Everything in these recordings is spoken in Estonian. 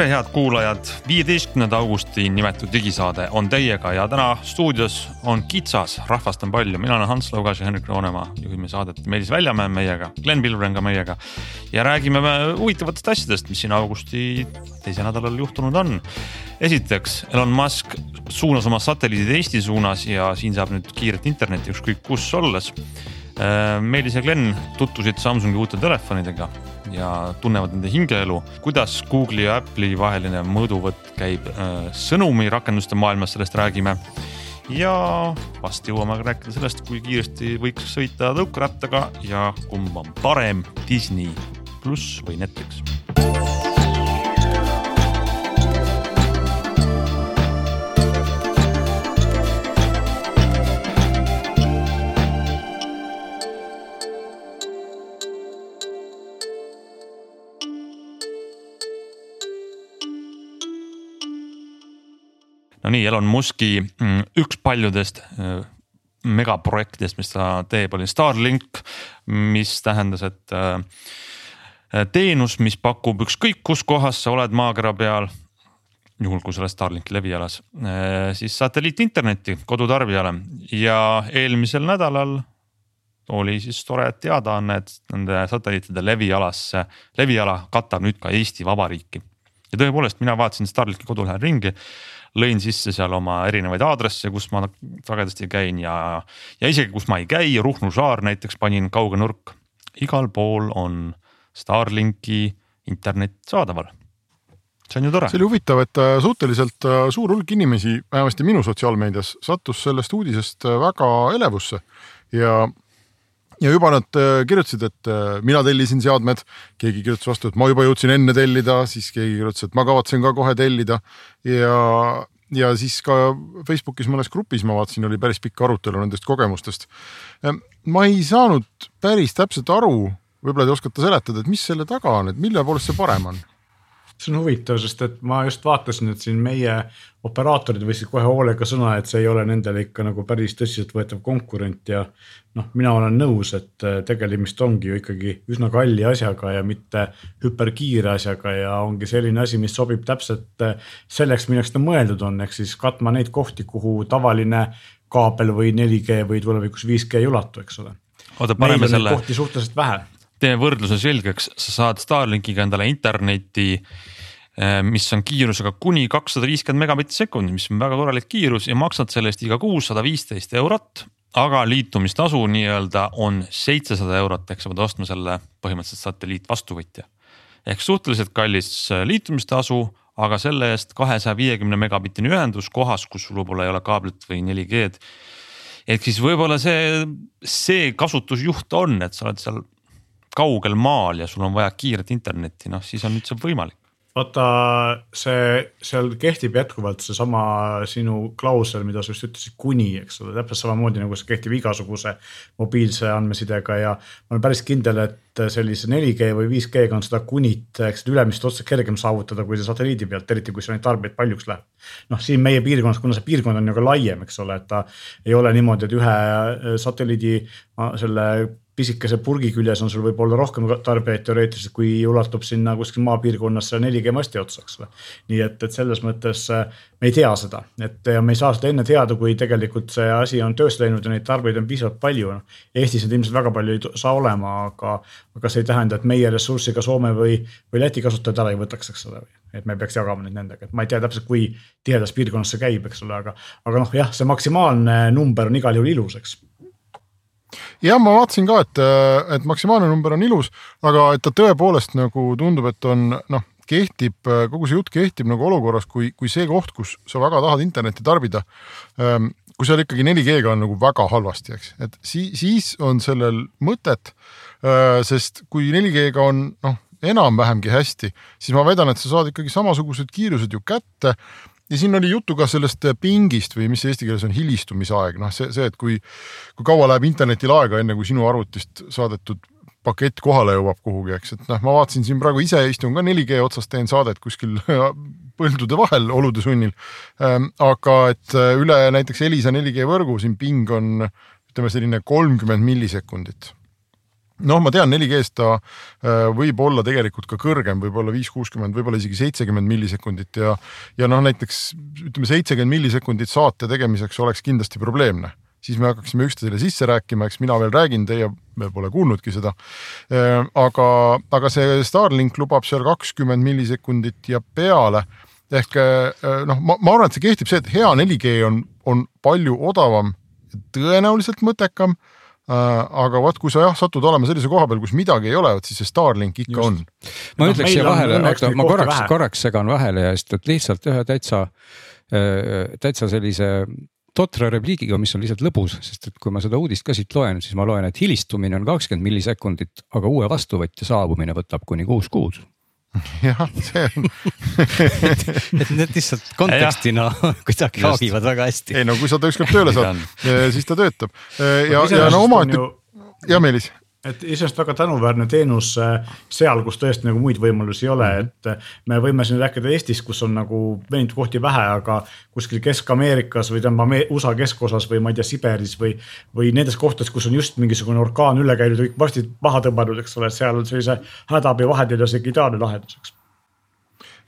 tere, head kuulajad, viieteistkümnenda augusti nimetatud digisaade on teiega ja täna stuudios on kitsas, rahvast on palju, mina olen Hans Laugas ja Henrik Roonemaa, juhime saadet, Meelis Väljamäe on meiega, Glen Pilver on ka meiega. ja räägime huvitavatest asjadest, mis siin augusti teisel nädalal juhtunud on. esiteks, Elon Musk suunas oma satelliidid Eesti suunas ja siin saab nüüd kiiret internetti ükskõik kus olles. Meelis ja Glen tutvusid Samsungi uute telefonidega ja tunnevad nende hingeelu. kuidas Google'i ja Apple'i vaheline mõõduvõtt käib äh, sõnumirakenduste maailmas, sellest räägime. ja vast jõuame rääkida sellest, kui kiiresti võiks sõita tõukerattaga ja kumb on parem, Disney pluss või Netflix no nii, Elon Musk'i mm, üks paljudest äh, megaprojektidest, mis ta teeb, oli Starlink, mis tähendas, et äh, teenus, mis pakub ükskõik kus kohas sa oled maakera peal. juhul kui sa oled Starlinki levialas, äh, siis satelliitinternetti kodutarbijale ja eelmisel nädalal oli siis tore teadaanne, et nende satelliitide levialasse, leviala katab nüüd ka Eesti Vabariiki. ja tõepoolest, mina vaatasin Starlinki kodulehel ringi lõin sisse seal oma erinevaid aadresse, kus ma sagedasti käin ja, ja isegi kus ma ei käi, Ruhnu saar näiteks panin kauge nurk. igal pool on Starlinki internet saadaval see on ju tore. see oli huvitav, et äh, suhteliselt äh, suur hulk inimesi, vähemasti minu sotsiaalmeedias, sattus sellest uudisest äh, väga elevusse ja ja juba nad kirjutasid, et mina tellisin seadmed, keegi kirjutas vastu, et ma juba jõudsin enne tellida, siis keegi kirjutas, et ma kavatsen ka kohe tellida ja, ja siis ka Facebookis mõnes grupis ma vaatasin, oli päris pikk arutelu nendest kogemustest. ma ei saanud päris täpselt aru, võib-olla te oskate seletada, et mis selle taga on, et mille poolest see parem on? See on huvitav, sest et ma just vaatasin, et siin meie operaatorid võtsid kohe hoolega sõna, et see ei ole nendele ikka nagu päris tõsiseltvõetav konkurent ja noh, mina olen nõus, et äh, tegemist ongi ju ikkagi üsna kalli asjaga ja mitte hüperkiire asjaga ja ongi selline asi, mis sobib täpselt äh, selleks, milleks ta mõeldud on, ehk siis katma neid kohti, kuhu tavaline kaabel või 4G või tulevikus 5G ei ulatu, eks ole. oota, paneme selle. kohti suhteliselt vähe teeme võrdluse selgeks, sa saad Starlinkiga endale internetti, eh, mis on kiirusega kuni kakssada viiskümmend megabitti sekundis, mis on väga korralik kiirus ja maksad selle eest iga kuu sada viisteist eurot. aga liitumistasu nii-öelda on seitsesada eurot, ehk sa pead ostma selle põhimõtteliselt satelliitvastuvõtja. ehk suhteliselt kallis eh, liitumistasu, aga selle eest kahesaja viiekümne megabittine ühendus kohas, kus sul võib-olla ei ole kaablit või 4G-d ehk siis võib-olla see, see kasutusjuht on, et sa oled seal kaugel maal ja sul on vaja kiiret internetti, noh siis on üldse võimalik vaata, see seal kehtib jätkuvalt seesama sinu klausel, mida sa just ütlesid, kuni, eks ole, täpselt samamoodi nagu see kehtib igasuguse mobiilse andmesidega ja. ma olen päris kindel, et sellise 4G või 5G-ga on seda kunit, eks ülemist otsa kergem saavutada, kui see satelliidi pealt, eriti kui sul neid tarbijaid paljuks läheb. noh, siin meie piirkonnas, kuna see piirkond on ju ka laiem, eks ole, et ta ei ole niimoodi, et ühe satelliidi selle pisikese purgi küljes on sul võib-olla rohkem tarbijaid teoreetiliselt, kui ulatub sinna kuskil maapiirkonnas 4G masti otsa, eks ole. nii et, et selles mõttes äh, me ei tea seda, et ja me ei saa seda enne teada, kui tegelikult see asi on töösse läinud ja neid tarbijaid on piisavalt palju. Eestis neid ilmselt väga palju ei saa olema, aga, aga see ei tähenda, et meie ressurssi ka Soome või, või Läti kasutajad ära ei võtaks, eks ole et me peaks jagama neid nendega, et ma ei tea täpselt, kui tihedas piirkonnas see käib, eks ole, aga, aga noh, jah, see maksimaalne number on igal juhul ilus, eks jah, ma vaatasin ka, et, et maksimaalne number on ilus, aga et ta tõepoolest nagu tundub, et on noh, kehtib, kogu see jutt kehtib nagu olukorras, kui, kui see koht, kus sa väga tahad internetti tarbida. Ähm, kui seal ikkagi 4G-ga on nagu väga halvasti, eks, et siis, siis on sellel mõtet. Äh, sest kui 4G-ga on noh, enam-vähemgi hästi, siis ma väidan, et sa saad ikkagi samasugused kiirused ju kätte ja siin oli juttu ka sellest pingist või mis eesti keeles on, hilistumisaeg, noh, see, see, et kui, kui kaua läheb internetil aega, enne kui sinu arvutist saadetud pakett kohale jõuab kuhugi, eks, et noh, ma vaatasin siin praegu ise istun ka 4G otsas, teen saadet kuskil põldude vahel olude sunnil. Ähm, aga et äh, üle näiteks Elisa 4G võrgu siin ping on ütleme selline kolmkümmend millisekundit noh, ma tean, 4G-s ta äh, võib olla tegelikult ka kõrgem, võib-olla viis, kuuskümmend, võib-olla isegi seitsekümmend millisekundit ja ja noh, näiteks ütleme, seitsekümmend millisekundit saate tegemiseks oleks kindlasti probleemne siis me hakkaksime üksteisele sisse rääkima, eks mina veel räägin, teie pole kuulnudki seda. Äh, aga, aga see Starlink lubab seal kakskümmend millisekundit ja peale ehk äh, noh, ma, ma arvan, et see kehtib see, et hea 4G on, on palju odavam, tõenäoliselt mõttekam aga vot, kui sa jah satud olema sellise koha peal, kus midagi ei ole, vot siis see Starlink ikka Just. on. ma no, ütleks siia vahele, oota ma korraks, korraks segan vahele ja siis lihtsalt ühe täitsa, äh, täitsa sellise totra repliigiga, mis on lihtsalt lõbus, sest et kui ma seda uudist ka siit loen, siis ma loen, et hilistumine on kakskümmend millisekundit, aga uue vastuvõtja saabumine võtab kuni kuus kuud jah, see on et, et need lihtsalt kontekstina kuidagi haagivad väga hästi. ei no kui sa ta ükskord tööle saad, siis ta töötab. Ja, ja no omaette, ja Meelis et iseenesest väga tänuväärne teenus äh, seal, kus tõesti nagu muid võimalusi ei ole, mhm. et äh, me võime siin rääkida Eestis, kus on nagu venitud kohti vähe, aga kuskil Kesk-Ameerikas või tähendab USA keskosas või ma ei tea, Siberis või. või nendes kohtades, kus on just mingisugune orkaan üle käidud ja kõik varstid maha tõmmatud, eks ole, seal sellise hädaabivahendid ja see ideaalne lahendus, eks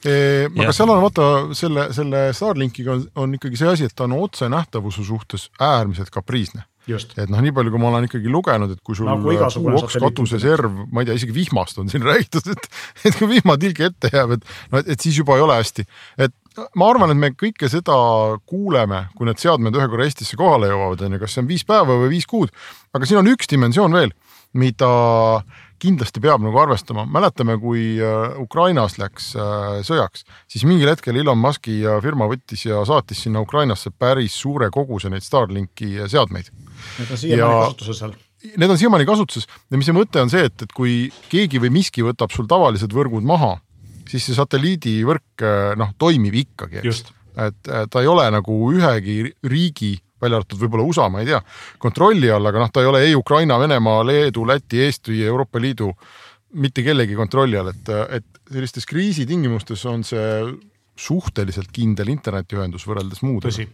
aga yeah. seal on vaata selle, selle Starlinkiga on, on ikkagi see asi, et ta on otsenähtavuse suhtes äärmiselt kapriisne et noh, nii palju, kui ma olen ikkagi lugenud, et kui sul nagu kuuoks katuseserv, ma ei tea, isegi vihmast on siin räägitud, et, et kui vihmatilk ette jääb, et no et, et siis juba ei ole hästi, et ma arvan, et me kõike seda kuuleme, kui need seadmed ühe korra Eestisse kohale jõuavad, on ju, kas see on viis päeva või viis kuud, aga siin on üks dimensioon veel, mida kindlasti peab nagu arvestama, mäletame, kui äh, Ukrainas läks äh, sõjaks, siis mingil hetkel Elon Musk'i firma võttis ja saatis sinna Ukrainasse päris suure koguse neid Starlinki seadmeid. Need on siiamaani kasutuses seal. need on siiamaani kasutuses. Ja mis see mõte on see, et, et kui keegi või miski võtab sul tavalised võrgud maha, siis see satelliidivõrk noh, toimib ikkagi, eks. et ta ei ole nagu ühegi riigi, välja arvatud võib-olla USA, ma ei tea, kontrolli all, aga noh, ta ei ole ei Ukraina, Venemaa, Leedu, Läti, Eesti, Euroopa Liidu mitte kellegi kontrolli all, et, et sellistes kriisitingimustes on see suhteliselt kindel internetiühendus võrreldes muudega. tõsi.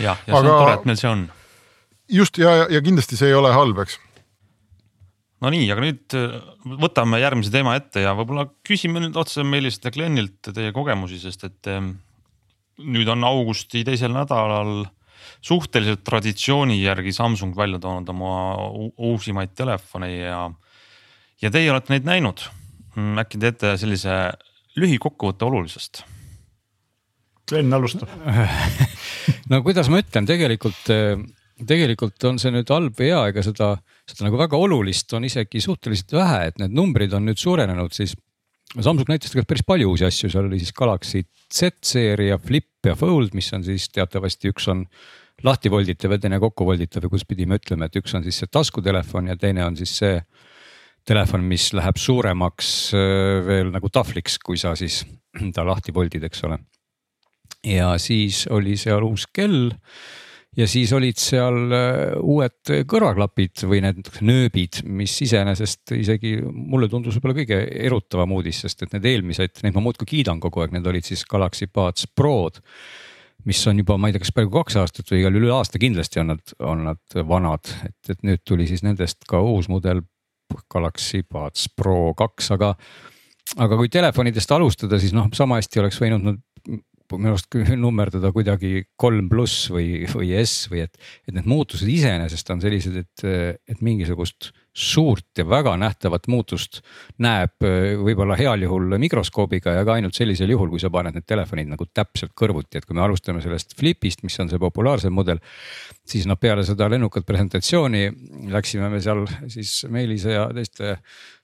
jah, ja see aga... on tore, et meil see on just ja, ja kindlasti see ei ole halb, eks. no nii, aga nüüd äh, võtame järgmise teema ette ja võib-olla küsime nüüd otse Meelist ja Glenilt teie kogemusi, sest et ähm, nüüd on augusti teisel nädalal suhteliselt traditsiooni järgi Samsung välja toonud oma uusimaid telefone ja, ja teie olete neid näinud. Äkki teete sellise lühikokkuvõtte olulisest? Glen alustab no kuidas ma ütlen, tegelikult tegelikult on see nüüd halb või hea, ega seda, seda nagu väga olulist on isegi suhteliselt vähe, et need numbrid on nüüd suurenenud, siis. Samsung näitas tegelikult päris palju uusi asju, seal oli siis Galaxy Z-seeria Flip ja Fold, mis on siis teatavasti üks on lahti volditav ja teine kokku volditav ja kuspidi me ütleme, et üks on siis see taskutelefon ja teine on siis see telefon, mis läheb suuremaks äh, veel nagu tahvliks, kui sa siis ta lahti voldid, eks ole. ja siis oli seal uus kell ja siis olid seal äh, uued kõrvaklapid või need nööbid, mis iseenesest isegi mulle tundus võib-olla kõige erutavam uudis, sest et need eelmised, neid ma muudkui kiidan kogu aeg, need olid siis Galaxy Buds Prod mis on juba, ma ei tea, kas peaaegu kaks aastat või igal üle aasta kindlasti on nad, on nad vanad, et, et nüüd tuli siis nendest ka uus mudel Galaxy Buds Pro kaks, aga aga kui telefonidest alustada, siis noh, sama hästi oleks võinud nad minu arust nummerdada kuidagi kolm pluss või, või S või et, et need muutused iseenesest on sellised, et, et mingisugust suurt ja väga nähtavat muutust näeb võib-olla heal juhul mikroskoobiga ja ka ainult sellisel juhul, kui sa paned need telefonid nagu täpselt kõrvuti, et kui me alustame sellest Flipist, mis on see populaarsem mudel. siis noh, peale seda lennukat presentatsiooni läksime me seal siis Meelise ja teiste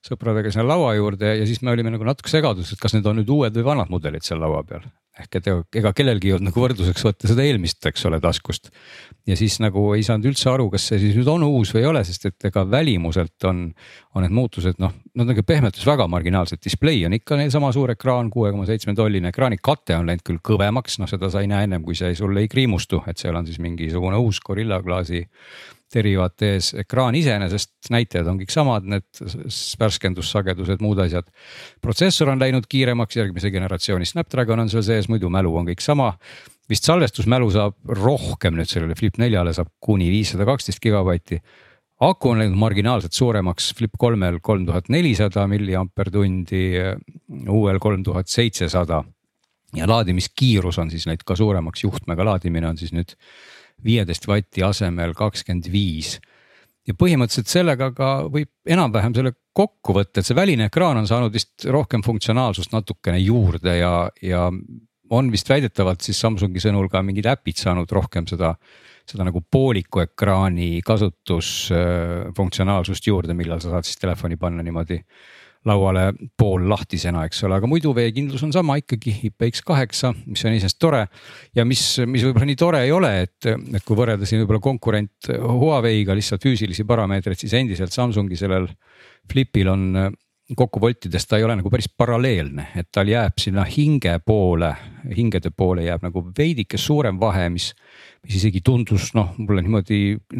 sõpradega sinna laua juurde ja siis me olime nagu natuke segaduses, et kas need on nüüd uued või vanad mudelid seal laua peal ehk et ega kellelgi ei olnud nagu võrdluseks võtta seda eelmist, eks ole, taskust. ja siis nagu ei saanud üldse aru, kas see siis nüüd on uus või ei ole, sest et ega välimuselt suuruselt on, on need muutused noh, nad on ikka pehmelt öeldes väga marginaalsed, display on ikka neil sama suur ekraan, kuue koma seitsme tolline, ekraani kate on läinud küll kõvemaks, noh seda sa ei näe ennem, kui see sul ei kriimustu, et seal on siis mingisugune uus Gorilla Glassi derivaat ees, ekraan iseenesest näitajad on kõik samad, need värskendussagedused, muud asjad. protsessor on läinud kiiremaks, järgmise generatsiooni Snapdragon on seal sees, muidu mälu on kõik sama vist salvestusmälu saab rohkem nüüd sellele Flip neljale saab kuni viissada kaksteist gigabaiti. Aku on läinud marginaalselt suuremaks, Flip kolmel kolm tuhat nelisada milliampertundi, uuel kolm tuhat seitsesada. ja laadimiskiirus on siis läinud ka suuremaks, juhtmega laadimine on siis nüüd viieteist vatti asemel kakskümmend viis ja põhimõtteliselt sellega ka võib enam-vähem selle kokku võtta, et see väline ekraan on saanud vist rohkem funktsionaalsust natukene juurde ja, ja on vist väidetavalt siis Samsungi sõnul ka mingid äpid saanud rohkem seda, seda nagu pooliku ekraani kasutusfunktsionaalsust juurde, millal sa saad siis telefoni panna niimoodi lauale poollahtisena, eks ole, aga muidu veekindlus on sama ikkagi IPX8, mis on iseenesest tore. ja mis, mis võib-olla nii tore ei ole, et, et kui võrrelda siin võib-olla konkurent Huawei'ga lihtsalt füüsilisi parameetreid, siis endiselt Samsungi sellel Flipil on kokku voltides ta ei ole nagu päris paralleelne, et tal jääb sinna hinge poole, hingede poole jääb nagu veidike suurem vahe, mis. mis isegi tundus noh, mulle niimoodi,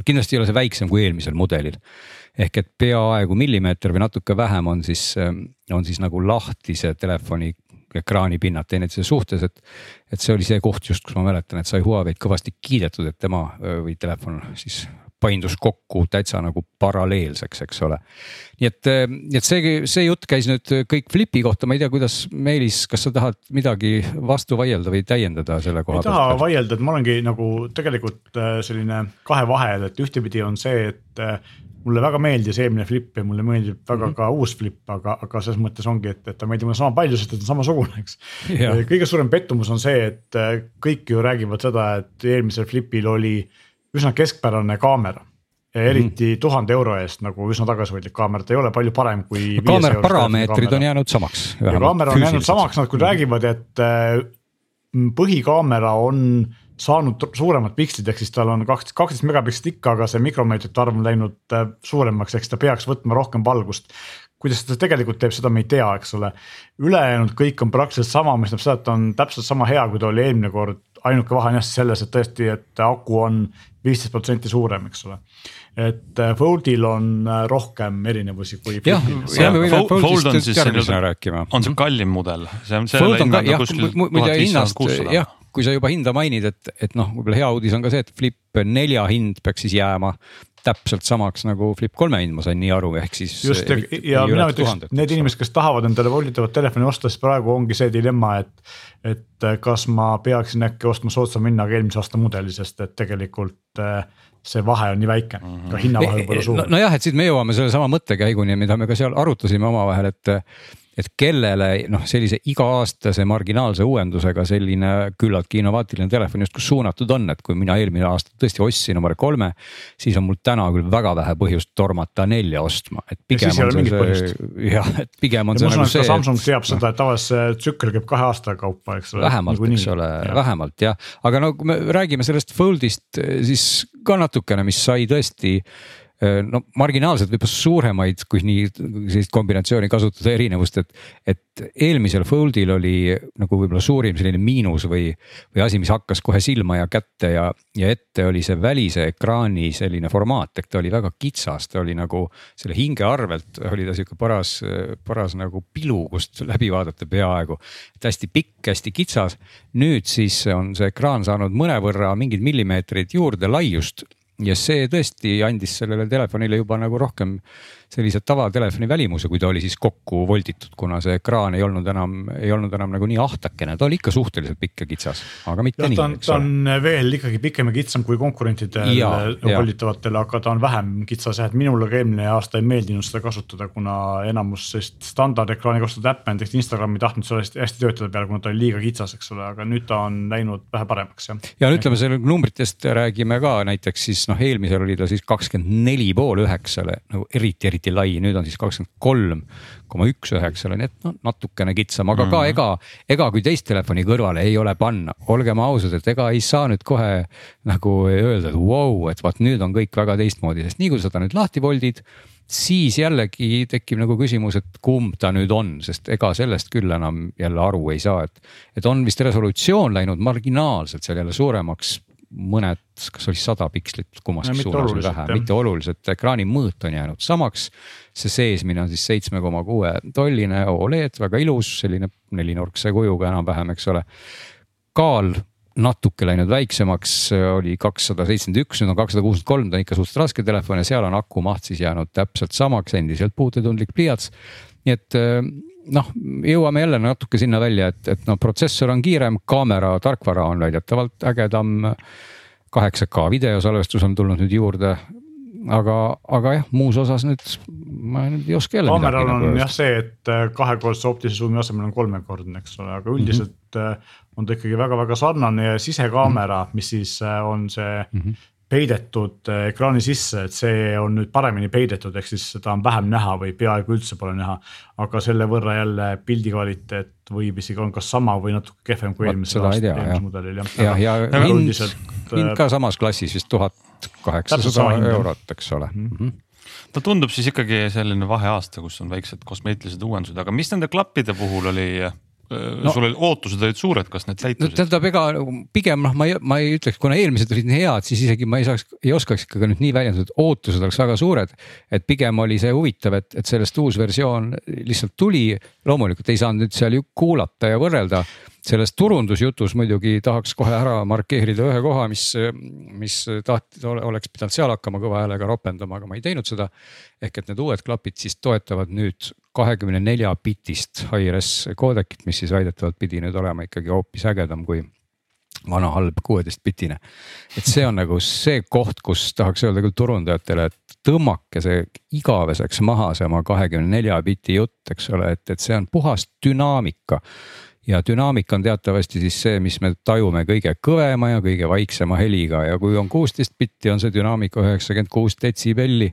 kindlasti ei ole see väiksem kui eelmisel mudelil. ehk et peaaegu millimeeter või natuke vähem on siis, on siis nagu lahtise telefoni ekraani pinnad teineteise suhtes, et. et see oli see koht just, kus ma mäletan, et sai Huawei'd kõvasti kiidetud, et tema või telefon siis paindus kokku täitsa nagu paralleelseks, eks ole. nii et, et see, see jutt käis nüüd kõik Flipi kohta, ma ei tea, kuidas Meelis, kas sa tahad midagi vastu vaielda või täiendada selle koha pealt? ei taha vaielda, et ma olengi nagu tegelikult äh, selline kahe vahel, et ühtepidi on see, et äh, mulle väga meeldis eelmine flip ja mulle meeldib väga mm -hmm. ka uus flip, aga, aga selles mõttes ongi, et, et ta meeldib mulle sama palju, sest ta on samasugune, eks. kõige suurem pettumus on see, et äh, kõik ju räägivad seda, et eelmisel flipil oli üsna keskpärane kaamera ja eriti mhm. tuhande euro eest nagu üsna tagasihoidlik kaamera, ta ei ole palju parem kui. kaamera parameetrid on jäänud samaks. kaamera on jäänud samaks, nad küll räägivad, et äh, põhikaamera on saanud suuremad pikslid, ehk siis tal on kaks, kaksteist megapikslit ikka, aga see mikromeetrite arv on läinud äh, suuremaks, ehk siis ta peaks võtma rohkem valgust. kuidas ta tegelikult teeb, seda me ei tea, eks ole. ülejäänud kõik on praktiliselt sama, mis tähendab seda, et ta on täpselt sama hea, kui ta oli eelmine kord. ainuke vahe on jah selles, et tõesti, et aku on viisteist protsenti suurem, eks ole. Et äh, Foldil on äh, rohkem erinevusi kui. Fold on siis rääkima, on see kallim mudel, see on. On ka jah, muide hinnast jah, kui sa juba hinda mainid, et, et noh, võib-olla hea uudis on ka see, et Flip nelja hind peaks siis jääma täpselt samaks nagu Flip kolme hind, ma sain nii aru, ehk siis. just ja, ja mina ütleks, need inimesed, kes tahavad endale volditavat telefoni osta, siis praegu ongi see dilemma, et. et kas ma peaksin äkki ostma soodsama hinnaga eelmise aasta mudeli, sest et tegelikult äh, see vahe on nii väike mm, -hmm. ka hinnavahe võib olla suur. nojah, et siit me jõuame sellesama mõttekäiguni, mida me ka seal arutasime omavahel, et et kellele noh, sellise iga-aastase marginaalse uuendusega selline küllaltki innovaatiline telefon justkui suunatud on, et kui mina eelmine aasta tõesti ostsin number kolme. siis on mul täna küll väga vähe põhjust tormata nelja ostma, et pigem on see, see jah, et pigem on ja see nagu see. Samsung teab seda, et tavaliselt see tsükkel käib kahe aasta kaupa, eks ole. vähemalt, eks ole, vähemalt jah, aga no kui me räägime sellest Foldist, siis ka natukene, mis sai tõesti no marginaalselt võib-olla suuremaid, kui nii sellist kombinatsiooni kasutada erinevust, et. et eelmisel Foldil oli nagu võib-olla suurim selline miinus või, või asi, mis hakkas kohe silma ja kätte ja, ja ette oli see välise ekraani selline formaat, ehk ta oli väga kitsas, ta oli nagu selle hinge arvelt oli ta sihuke paras, paras nagu pilu, kust läbi vaadata peaaegu. et hästi pikk, hästi kitsas, nüüd siis on see ekraan saanud mõnevõrra mingid millimeetrid juurde laiust ja see tõesti andis sellele telefonile juba nagu rohkem sellise tavatelefoni välimuse, kui ta oli siis kokku volditud, kuna see ekraan ei olnud enam, ei olnud enam nagu nii ahtakene, ta oli ikka suhteliselt pikk ja kitsas, aga mitte ja, nii. ta on, ta on veel ikkagi pikem ja kitsam kui konkurentidel volditavatel, aga ta on vähem kitsas jah, et minule ka eelmine aasta ei meeldinud seda kasutada, kuna enamus sellist standardekraani kasutatud äppe, näiteks Instagrami ei tahtnud seal hästi töötada peale, kuna ta oli liiga kitsas, eks ole, aga nüüd ta on läinud vähe paremaks jah. ja no ütleme, selle numbritest räägime ka näiteks siis siis noh, eelmisel oli ta siis kakskümmend neli pool üheksale nagu eriti, eriti lai, nüüd on siis kakskümmend kolm koma üks üheksale, nii et noh, natukene kitsam, aga ka Mhm. ega, ega kui teist telefoni kõrvale ei ole panna, olgem ausad, et ega ei saa nüüd kohe nagu öelda, et vau wow,, et vaat nüüd on kõik väga teistmoodi, sest nii kui sa ta nüüd lahti voldid siis jällegi tekib nagu küsimus, et kumb ta nüüd on, sest ega sellest küll enam jälle aru ei saa, et. et on vist resolutsioon läinud marginaalselt seal jälle suuremaks, mõned, kas oli sada pikslit No kummaski mitte suunas või vähe, mitte oluliselt, ekraani mõõt on jäänud samaks. see seesmine on siis seitsme koma kuue tolline Oled, väga ilus, selline nelinurkse kujuga enam-vähem, eks ole. kaal natuke läinud väiksemaks, oli kakssada seitsekümmend üks, nüüd on kakssada kuuskümmend kolm, ta on ikka suhteliselt raske telefon ja seal on aku maht siis jäänud täpselt samaks, endiselt puutetundlik pliiats. nii et noh, jõuame jälle natuke sinna välja, et, et noh, protsessor on kiirem, kaamera tarkvara on väidetavalt ägedam. 8K videosalvestus on tulnud nüüd juurde. aga, aga jah, muus osas nüüd ma nüüd ei oska jälle. kaameral on jah see, et äh, kahekordse optilise suumi asemel on kolmekordne, eks ole, aga üldiselt mm -hmm. on ta ikkagi väga-väga sarnane ja sisekaamera, mis siis äh, on see mm -hmm. Peidetud äh, ekraani sisse, et see on nüüd paremini peidetud, ehk siis seda on vähem näha või peaaegu üldse pole näha. aga selle võrra jälle pildi kvaliteet võib isegi on kas sama või natuke kehvem kui eelmisel aastal, eelmisel mudelil jah. jah, ja, ja hind, üldiselt, hind äh, ka samas klassis vist tuhat kaheksasada eurot, eks ole mm. -hmm. ta tundub siis ikkagi selline vaheaasta, kus on väiksed kosmeetilised uuendused, aga mis nende klappide puhul oli no,? sul olid ootused olid suured, kas need no täitusid? tähendab, ega pigem noh, ma ei, ma ei ütleks, kuna eelmised olid nii head, siis isegi ma ei saaks, ei oskaks ikkagi nüüd nii väljendada, et ootused oleks väga suured. et pigem oli see huvitav, et, et sellest uus versioon lihtsalt tuli, loomulikult ei saanud nüüd seal ju kuulata ja võrrelda. selles turundusjutus muidugi tahaks kohe ära markeerida ühe koha, mis, mis tahtis, oleks pidanud seal hakkama kõva häälega ropendama, aga ma ei teinud seda. ehk et need uued klapid siis toetavad nüüd kahekümne nelja bitist hi-res koodekit, mis siis väidetavalt pidi nüüd olema ikkagi hoopis ägedam kui vana halb kuueteistbitine. et see on nagu see koht, kus tahaks öelda küll turundajatele, et tõmmake see igaveseks maha, see oma kahekümne nelja biti jutt, eks ole, et, et see on puhas dünaamika ja dünaamika on teatavasti siis see, mis me tajume kõige kõvema ja kõige vaiksema heliga ja kui on kuusteist bitti, on see dünaamika üheksakümmend kuus detsibelli.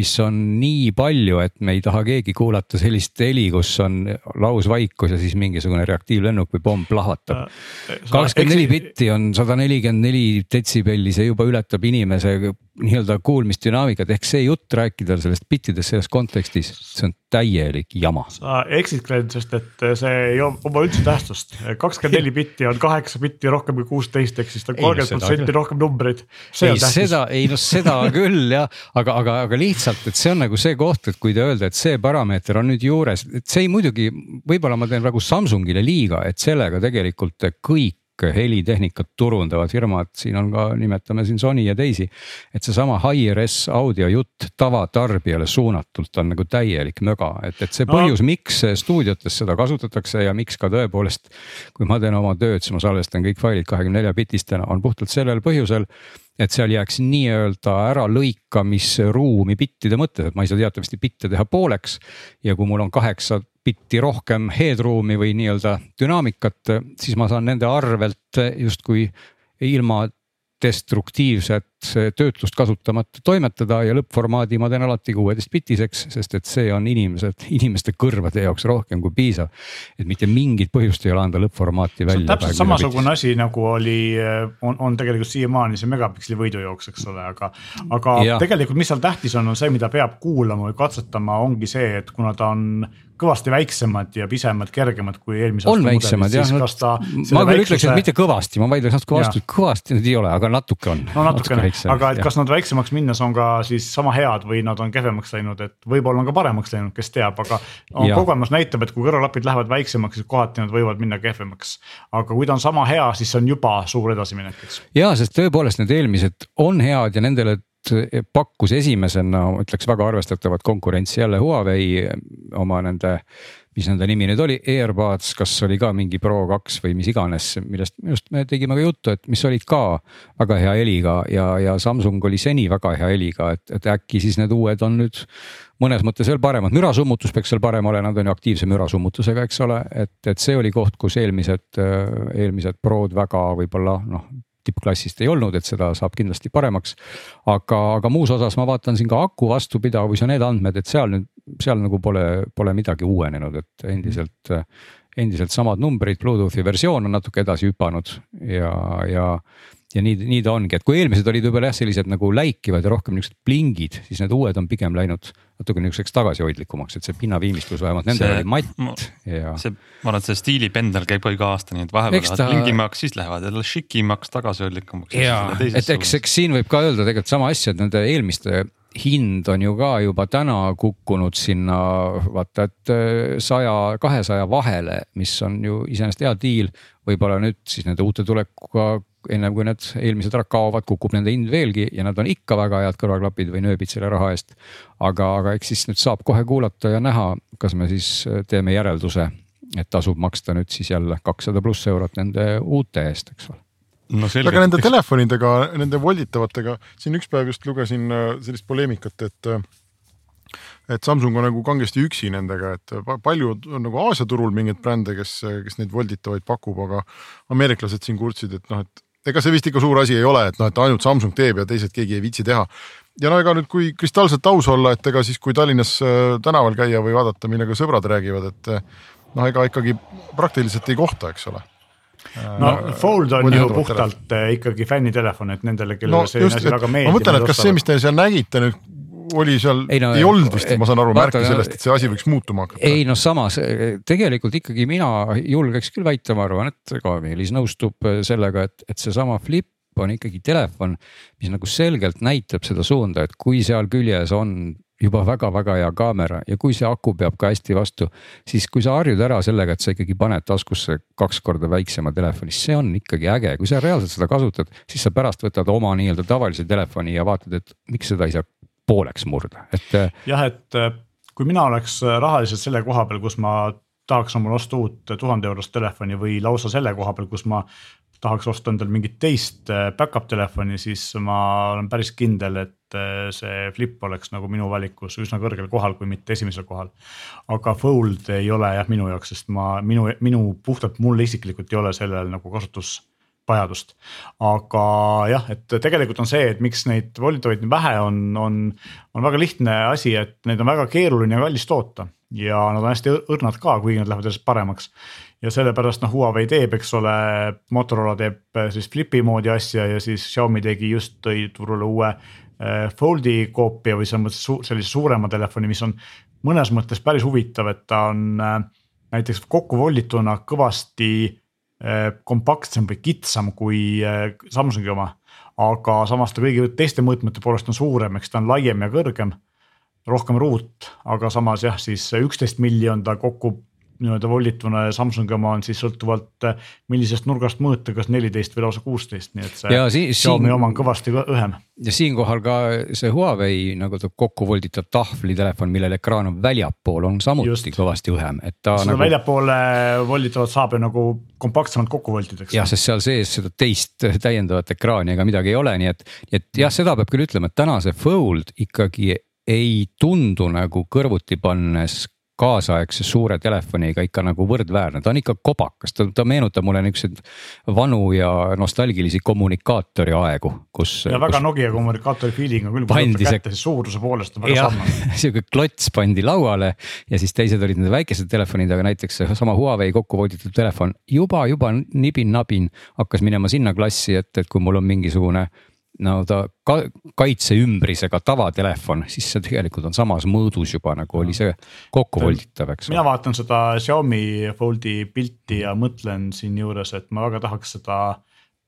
Mis on nii palju, et me ei taha keegi kuulata sellist heli, kus on lausvaikus ja siis mingisugune reaktiivlennuk või pomm plahvatab. kakskümmend neli bitti on sada nelikümmend neli detsibelli, see juba ületab inimese nii-öelda kuulmisdünaamikat, ehk see jutt rääkida sellest bittidest selles kontekstis, see on täielik jama. sa eksid, Glen, sest et see ei oma üldse tähtsust. kakskümmend neli bitti on kaheksa bitti rohkem kui kuusteist, ehk siis ta on no kolmkümmend protsenti rohkem numbreid. ei seda, ei noh, seda küll jah, aga, aga, aga lihtsalt, et see on nagu see koht, et kui te öelda, et see parameeter on nüüd juures, et see ei muidugi, võib-olla ma teen praegu Samsungile liiga, et sellega tegelikult kõik helitehnikat turundavad firmad, siin on ka, nimetame siin Sony ja teisi. et seesama high-res audio jutt tavatarbijale suunatult on nagu täielik möga, et, et see No. põhjus, miks stuudiotes seda kasutatakse ja miks ka tõepoolest. kui ma teen oma tööd, siis ma salvestan kõik failid kahekümne nelja bitistena, on puhtalt sellel põhjusel et seal jääks nii-öelda äralõikamisruumi bittide mõttes, et ma ei saa teatavasti bitte teha pooleks. ja kui mul on kaheksa bitti rohkem headroom'i või nii-öelda dünaamikat, siis ma saan nende arvelt justkui ilma destruktiivset töötlust kasutamata toimetada ja lõppformaadi ma teen alati kuueteistbitiseks, sest et see on inimesed, inimeste kõrvade jaoks rohkem kui piisav. et mitte mingit põhjust ei ole anda lõppformaati välja. täpselt samasugune asi nagu oli, on, on tegelikult siiamaani see megapiksli võidujooks, eks ole, aga. aga Jah. tegelikult, mis seal tähtis on, on see, mida peab kuulama või katsetama, ongi see, et kuna ta on kõvasti väiksemad ja pisemad, kergemad kui eelmise on väiksemad jah, siis kas ta. ma küll ütleks, et mitte kõvasti, ma vaidleks natuke vastu, et kõvasti need ei ole, aga natuke on. no natukene, aga et kas nad väiksemaks minnes on ka siis sama head või nad on kehvemaks läinud, et võib-olla on ka paremaks läinud, kes teab, aga. Jah. kogemus näitab, et kui kõrvaklapid lähevad väiksemaks, siis kohati nad võivad minna kehvemaks. aga kui ta on sama hea, siis see on juba suur edasiminek, eks. ja sest tõepoolest need eelmised on head ja nendele pakkus esimesena, ma ütleks väga arvestatavat konkurentsi jälle Huawei oma nende. mis nende nimi nüüd oli, AirPods, kas oli ka mingi Pro kaks või mis iganes, millest minu arust me tegime ka juttu, et mis olid ka väga hea heliga ja, ja Samsung oli seni väga hea heliga, et, et äkki siis need uued on nüüd mõnes mõttes veel paremad, mürasummutus peaks seal parem olema, nad on ju aktiivse mürasummutusega, eks ole, et, et see oli koht, kus eelmised, eelmised Prod väga võib-olla noh tippklassist ei olnud, et seda saab kindlasti paremaks. aga, aga muus osas ma vaatan siin ka aku vastupidavus ja need andmed, et seal nüüd, seal nagu pole, pole midagi uuenenud, et endiselt, endiselt samad numbrid, Bluetoothi versioon on natuke edasi hüpanud ja, ja ja nii, nii ta ongi, et kui eelmised olid võib-olla jah, sellised nagu läikivad ja rohkem niuksed plingid, siis need uued on pigem läinud natuke niisuguseks tagasihoidlikumaks, et see pinnaviimistlus vähemalt nendel oli matt ja. see, ma arvan, et see stiilipendel käib iga aasta, nii et vahepeal lähevad ta... plingimaks, siis lähevad jälle šikimaks, tagasihoidlikumaks. ja, et eks, eks siin võib ka öelda tegelikult sama asja, et nende eelmiste hind on ju ka juba täna kukkunud sinna vaata, et äh, saja, kahesaja vahele, mis on ju iseenesest hea diil. võib-olla nüüd siis nende uute tulekuga ennem kui need eelmised ära kaovad, kukub nende hind veelgi ja nad on ikka väga head kõrvaklapid või nööbid selle raha eest. aga, aga eks siis nüüd saab kohe kuulata ja näha, kas me siis teeme järelduse, et tasub maksta nüüd siis jälle kakssada pluss eurot nende uute eest, eks ole no selge. aga nende telefonidega, nende volditavatega, siin üks päev just lugesin äh, sellist poleemikat, et äh, et Samsung on nagu kangesti üksi nendega, et palju on nagu Aasia turul mingeid brände, kes, kes neid volditavaid pakub, aga ameeriklased siin kurtsid, et noh, et ega see vist ikka suur asi ei ole, et noh, et ainult Samsung teeb ja teised keegi ei viitsi teha. ja no ega nüüd, kui kristalselt aus olla, et ega siis, kui Tallinnas äh, tänaval käia või vaadata, millega sõbrad räägivad, et noh, ega ikkagi praktiliselt ei kohta, eks ole no äh, Fold on ju puhtalt telefon. Äh, ikkagi fännitelefon, et nendele, kellele no, selline asi väga meeldib. ma mõtlen, et kas see, mis te seal nägite nüüd oli seal, ei, no, ei olnud vist, ma saan aru, märki sellest, et see asi võiks muutuma hakata. ei noh, samas tegelikult ikkagi mina julgeks küll väita, ma arvan, et ka Meelis nõustub sellega, et, et seesama Flip on ikkagi telefon, mis nagu selgelt näitab seda suunda, et kui seal küljes on juba väga-väga hea kaamera ja kui see aku peab ka hästi vastu, siis kui sa harjud ära sellega, et sa ikkagi paned taskusse kaks korda väiksema telefoni, see on ikkagi äge, kui sa reaalselt seda kasutad, siis sa pärast võtad oma nii-öelda tavalise telefoni ja vaatad, et miks seda ei saa pooleks murda, et. Äh, jah, et äh, kui mina oleks äh, rahaliselt selle koha peal, kus ma tahaks omale osta uut tuhande eurost telefoni või lausa selle koha peal, kus ma tahaks osta endale mingit teist back-up telefoni, siis ma olen päris kindel, et see Flip oleks nagu minu valikus üsna kõrgel kohal, kui mitte esimesel kohal. aga Fold ei ole jah minu jaoks, sest ma, minu, minu puhtalt mulle isiklikult ei ole sellel nagu kasutusvajadust. aga jah, et tegelikult on see, et miks neid volitavaid nii vähe on, on, on väga lihtne asi, et neid on väga keeruline ja kallis toota ja nad on hästi õrnad ka, kuigi nad lähevad järjest paremaks ja sellepärast noh, Huawei teeb, eks ole, Motorola teeb äh, siis Flipi moodi asja ja siis Xiaomi tegi just tõi turule uue äh, Foldi koopia või selles mõttes sellise suurema telefoni, mis on mõnes mõttes päris huvitav, et ta on äh, näiteks kokkuvoldituna kõvasti kompaktsem või kitsam kui Samsungi oma. aga samas ta kõigi teiste mõõtmete poolest on suurem, eks ta on laiem ja kõrgem rohkem ruut, aga samas jah, siis üksteist milli on ta kokku nii-öelda voldituna ja Samsungi oma on siis sõltuvalt äh, millisest nurgast mõõta, kas neliteist või lausa kuusteist, nii et see ja si Xiaomi siin... oma on kõvasti õhem. ja siinkohal ka see Huawei nagu ta kokku volditav tahvlitelefon, millel ekraan on väljapool, on samuti Just. kõvasti õhem, et ta. seda nagu... väljapoole volditavat saab ju nagu kompaktsemalt kokku voldida, eks. jah, sest seal sees seda teist täiendavat ekraani ega midagi ei ole, nii et, et jah, seda peab küll ütlema, et täna see Fold ikkagi ei tundu nagu kõrvuti pannes kaasaegse suure telefoniga ikka nagu võrdväärne, ta on ikka kobakas, ta, ta meenutab mulle niukseid vanu ja nostalgilisi kommunikaatori aegu, kus. ja väga kus Nokia kommunikaatori feeling on küll, kui võtta kätte, siis suuruse poolest on väga sarnane. sihuke klots pandi lauale ja siis teised olid need väikesed telefonid, aga näiteks seesama Huawei kokku vooditud telefon juba, juba nibin-nabin hakkas minema sinna klassi, et, et kui mul on mingisugune no ta ka, kaitseümbrisega tavatelefon, siis see tegelikult on samas mõõdus juba nagu oli see kokkuvolditav, eks. mina vaatan seda Xiaomi Foldi pilti ja mõtlen siinjuures, et ma väga tahaks seda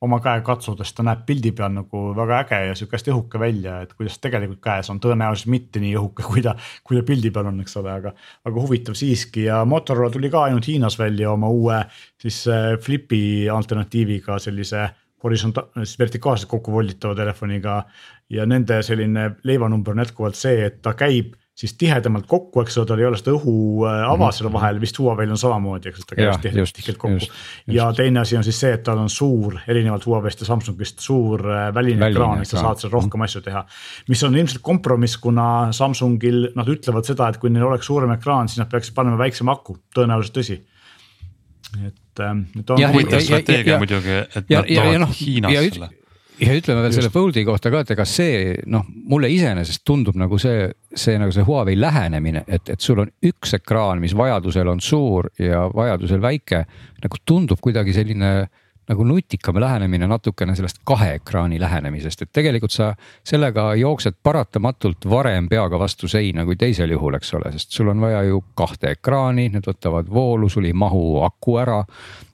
oma käe katsuda, sest ta näeb pildi peal nagu väga äge ja sihuke hästi õhuke välja, et kuidas tegelikult käes on, tõenäoliselt mitte nii õhuke, kui ta, kui ta pildi peal on, eks ole, aga. aga huvitav siiski ja Motorola tuli ka ainult Hiinas välja oma uue siis äh, Flipi alternatiiviga sellise horisonta-, siis vertikaalselt kokku volditava telefoniga. ja nende selline leivanumber on jätkuvalt see, et ta käib siis tihedamalt kokku, eks ole, tal ei ole seda õhuava äh, mm -hmm. selle vahel, vist Huawei'l on samamoodi, eks ta käib tihedalt, tihedalt kokku. ja teine asi on siis see, et tal on suur, erinevalt Huawei'st ja Samsungist suur äh, väline, ekraan, et sa saad seal rohkem asju teha. mis on ilmselt kompromiss, kuna Samsungil nad ütlevad seda, et kui neil oleks suurem ekraan, siis nad peaksid panema väiksema aku, tõenäoliselt tõsi et, ähm, et on Jah, huvitav strateegia ja- muidugi, et ja- nad toovad noh, Hiinast selle. ja ütleme veel selle Foldi kohta ka, et ega see noh, mulle iseenesest tundub nagu see, see nagu see Huawei lähenemine, et, et sul on üks ekraan, mis vajadusel on suur ja vajadusel väike. nagu tundub kuidagi selline nagu nutikam lähenemine natukene sellest kahe ekraani lähenemisest, et tegelikult sa sellega jooksed paratamatult varem peaga vastu seina kui teisel juhul, eks ole, sest sul on vaja ju kahte ekraani, need võtavad voolu, sul ei mahu aku ära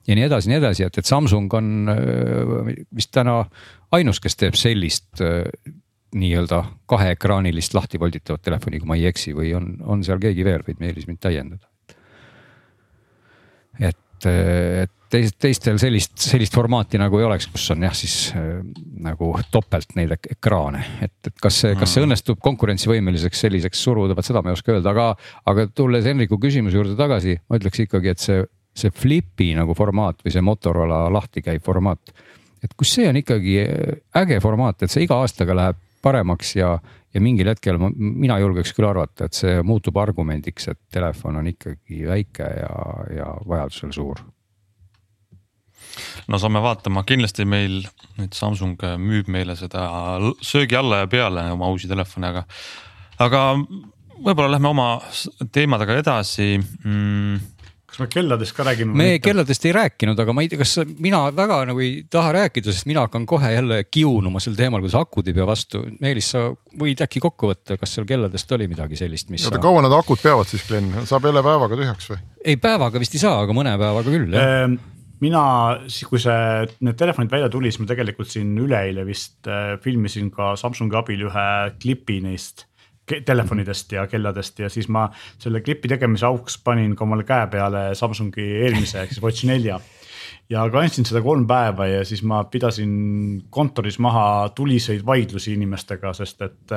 ja nii edasi, nii edasi, et, et Samsung on öö, vist täna ainus, kes teeb sellist öö, nii-öelda kaheekraanilist lahti volditavat telefoni, kui ma ei eksi, või on, on seal keegi veel, võid Meelis mind täiendada. et, et teist, teistel sellist, sellist formaati nagu ei oleks, kus on jah, siis äh, nagu topelt neid ek- ekraane, et, et kas see, kas see õnnestub konkurentsivõimeliseks selliseks suruda, vot seda ma ei oska öelda, aga, aga tulles Henriku küsimuse juurde tagasi, ma ütleks ikkagi, et see, see Flipi nagu formaat või see Motorola lahti käiv formaat. et kus see on ikkagi äge formaat, et see iga aastaga läheb paremaks ja, ja mingil hetkel ma, mina julgeks küll arvata, et see muutub argumendiks, et telefon on ikkagi väike ja, ja vajadusel suur no saame vaatama, kindlasti meil nüüd Samsung müüb meile seda söögi alla ja peale oma uusi telefone, aga, aga võib-olla lähme oma teemadega edasi mm,. kas me kelladest ka räägime? me kelladest ei rääkinud, aga ma ei tea, kas mina väga nagu ei taha rääkida, sest mina hakkan kohe jälle kiunuma sel teemal, kuidas akud ei pea vastu. Meelis, sa võid äkki kokku võtta, kas seal kelladest oli midagi sellist, mis oota, sa... kaua need akud peavad siis, Glen, saab jälle päevaga tühjaks või? ei päevaga vist ei saa, aga mõne päevaga küll jah. Ehm, mina siis, kui see, need telefonid välja tuli, siis ma tegelikult siin üleeile vist äh, filmisin ka Samsungi abil ühe klipi neist telefonidest ja kelladest ja siis ma selle klipi tegemise auks panin ka omale käe peale Samsungi eelmise ehk siis Watch nelja ja kandsin seda kolm päeva ja siis ma pidasin kontoris maha tuliseid vaidlusi inimestega, sest et,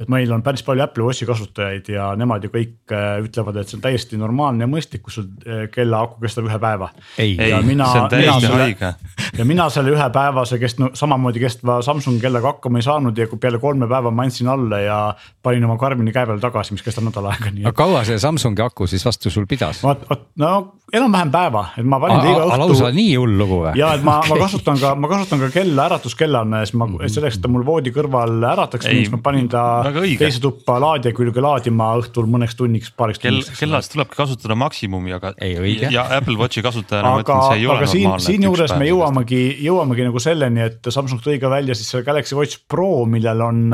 et meil on päris palju Apple Watchi kasutajaid ja nemad ju kõik äh, ütlevad, et see on täiesti normaalne ja mõistlik, kui sul äh, kella aku kestab ühe päeva. ei, ei Ja, mina- see on täiesti õige. ja mina selle ühepäevase kest-, no samamoodi kestva Samsungi kellaga hakkama ei saanud ja kui peale kolme päeva ma andsin alla ja panin oma Karmini käe peale tagasi, mis kestab nädal aega, nii aga kaua see Samsungi aku siis vastu sul pidas? vot, vot no enam-vähem päeva, et ma panin ta iga lausa õhtu. Nii hull lugu või? ja et ma okay., ma kasutan ka, ma kasutan ka kella äratuskellana ja siis ma selleks, et ta mul voodi kõrval ärataks, siis ma panin ta teise tuppa laadija külge laadima õhtul mõneks tunniks, paariks kell, tunniks. kellast tulebki kasutada maksimumi, aga ja Apple Watchi kasutajana ma aga ütlen, see ei, ole aga siin, normaalne. siinjuures me. jõuamegi, jõuamegi nagu selleni, et Samsung tõi ka välja siis selle Galaxy Watch Pro, millel on,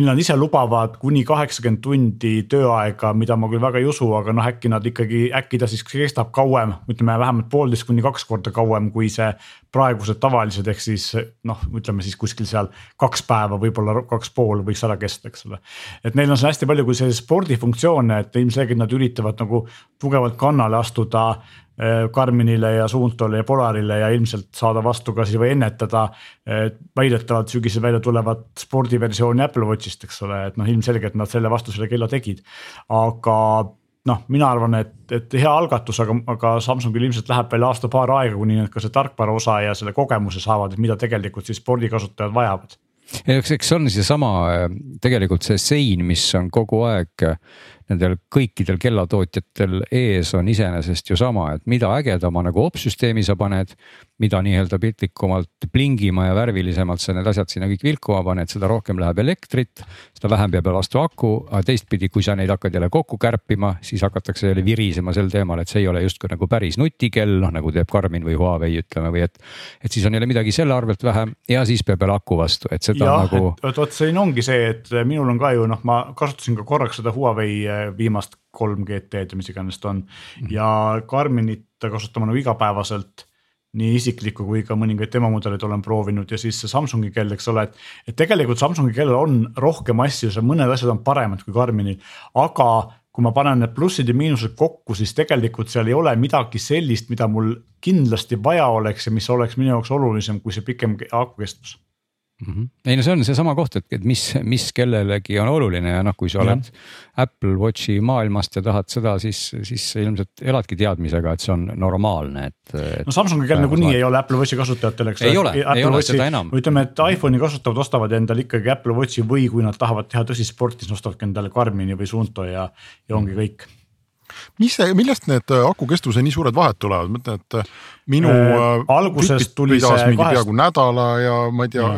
millel nad ise lubavad kuni kaheksakümmend tundi tööaega, mida ma küll väga ei usu, aga noh, äkki nad ikkagi, äkki ta siis kestab kauem, ütleme vähemalt poolteist kuni kaks korda kauem kui see praegused tavalised, ehk siis noh, ütleme siis kuskil seal kaks päeva, võib-olla kaks pool võiks ära kesta, eks ole. et neil on seal hästi palju, kui selliseid spordifunktsioone, et ilmselgelt nad üritavad nagu tugevalt kannale astuda Karminile ja Suuntole ja Polarile ja ilmselt saada vastu ka siis või ennetada eh, väidetavalt sügisel välja tulevat spordiversiooni Apple Watchist, eks ole, et noh, ilmselgelt nad selle vastu selle kella tegid. aga noh, mina arvan, et, et hea algatus, aga, aga Samsungil ilmselt läheb veel aasta-paar aega, kuni nad ka see tarkvara osa ja selle kogemuse saavad, et mida tegelikult siis spordikasutajad vajavad. eks, eks on seesama äh, tegelikult see sein, mis on kogu aeg äh, nendel kõikidel kellatootjatel ees on iseenesest ju sama, et mida ägedama nagu opsüsteemi sa paned, mida nii-öelda piltlikumalt plingima ja värvilisemalt sa need asjad sinna kõik vilkuma paned, seda rohkem läheb elektrit, seda vähem peab vastu aku, aga teistpidi, kui sa neid hakkad jälle kokku kärpima, siis hakatakse jälle virisema sel teemal, et see ei ole justkui nagu päris nutikell, noh nagu teeb Garmin või Huawei ütleme või et, et siis on jälle midagi selle arvelt vähem ja siis peab jälle aku vastu, et seda jah nagu, et vot, siin ongi see, et minul on ka ju noh, ma kasutasin ka korraks seda Huawei eh, viimast kolm GT-d või mis iganes ta on Mhm. ja Karminit kasutama nagu igapäevaselt nii isiklikku kui ka mõningaid demomudeleid olen proovinud ja siis see Samsungi kell, eks ole, et. et tegelikult Samsungi kellel on rohkem asju, seal mõned asjad on paremad kui Karminil, aga kui ma panen need plussid ja miinused kokku, siis tegelikult seal ei ole midagi sellist, mida mul kindlasti vaja oleks ja mis oleks minu jaoks olulisem kui see pikem akukestus Mhm. ei no see on seesama koht, et, et mis, mis kellelegi on oluline ja noh, kui sa oled Apple Watchi maailmast ja tahad seda, siis, siis ilmselt eladki teadmisega, et see on normaalne, et, et. no Samsungi kell nagunii ei ole Apple Watchi kasutajatel, eks Ei ole, ei ole seda enam. ütleme, et iPhone'i kasutavad ostavad endale ikkagi Apple Watchi või kui nad tahavad teha tõsist sporti, siis ostavad endale Karmini või Suunto ja, ja ongi kõik. Mis see, millest need äh, aku kestvuse nii suured vahed tulevad, ma ütlen, et äh, minu Äh, alguses Fitbit tuli see mingi kahest- peaaegu nädala ja ma ei tea,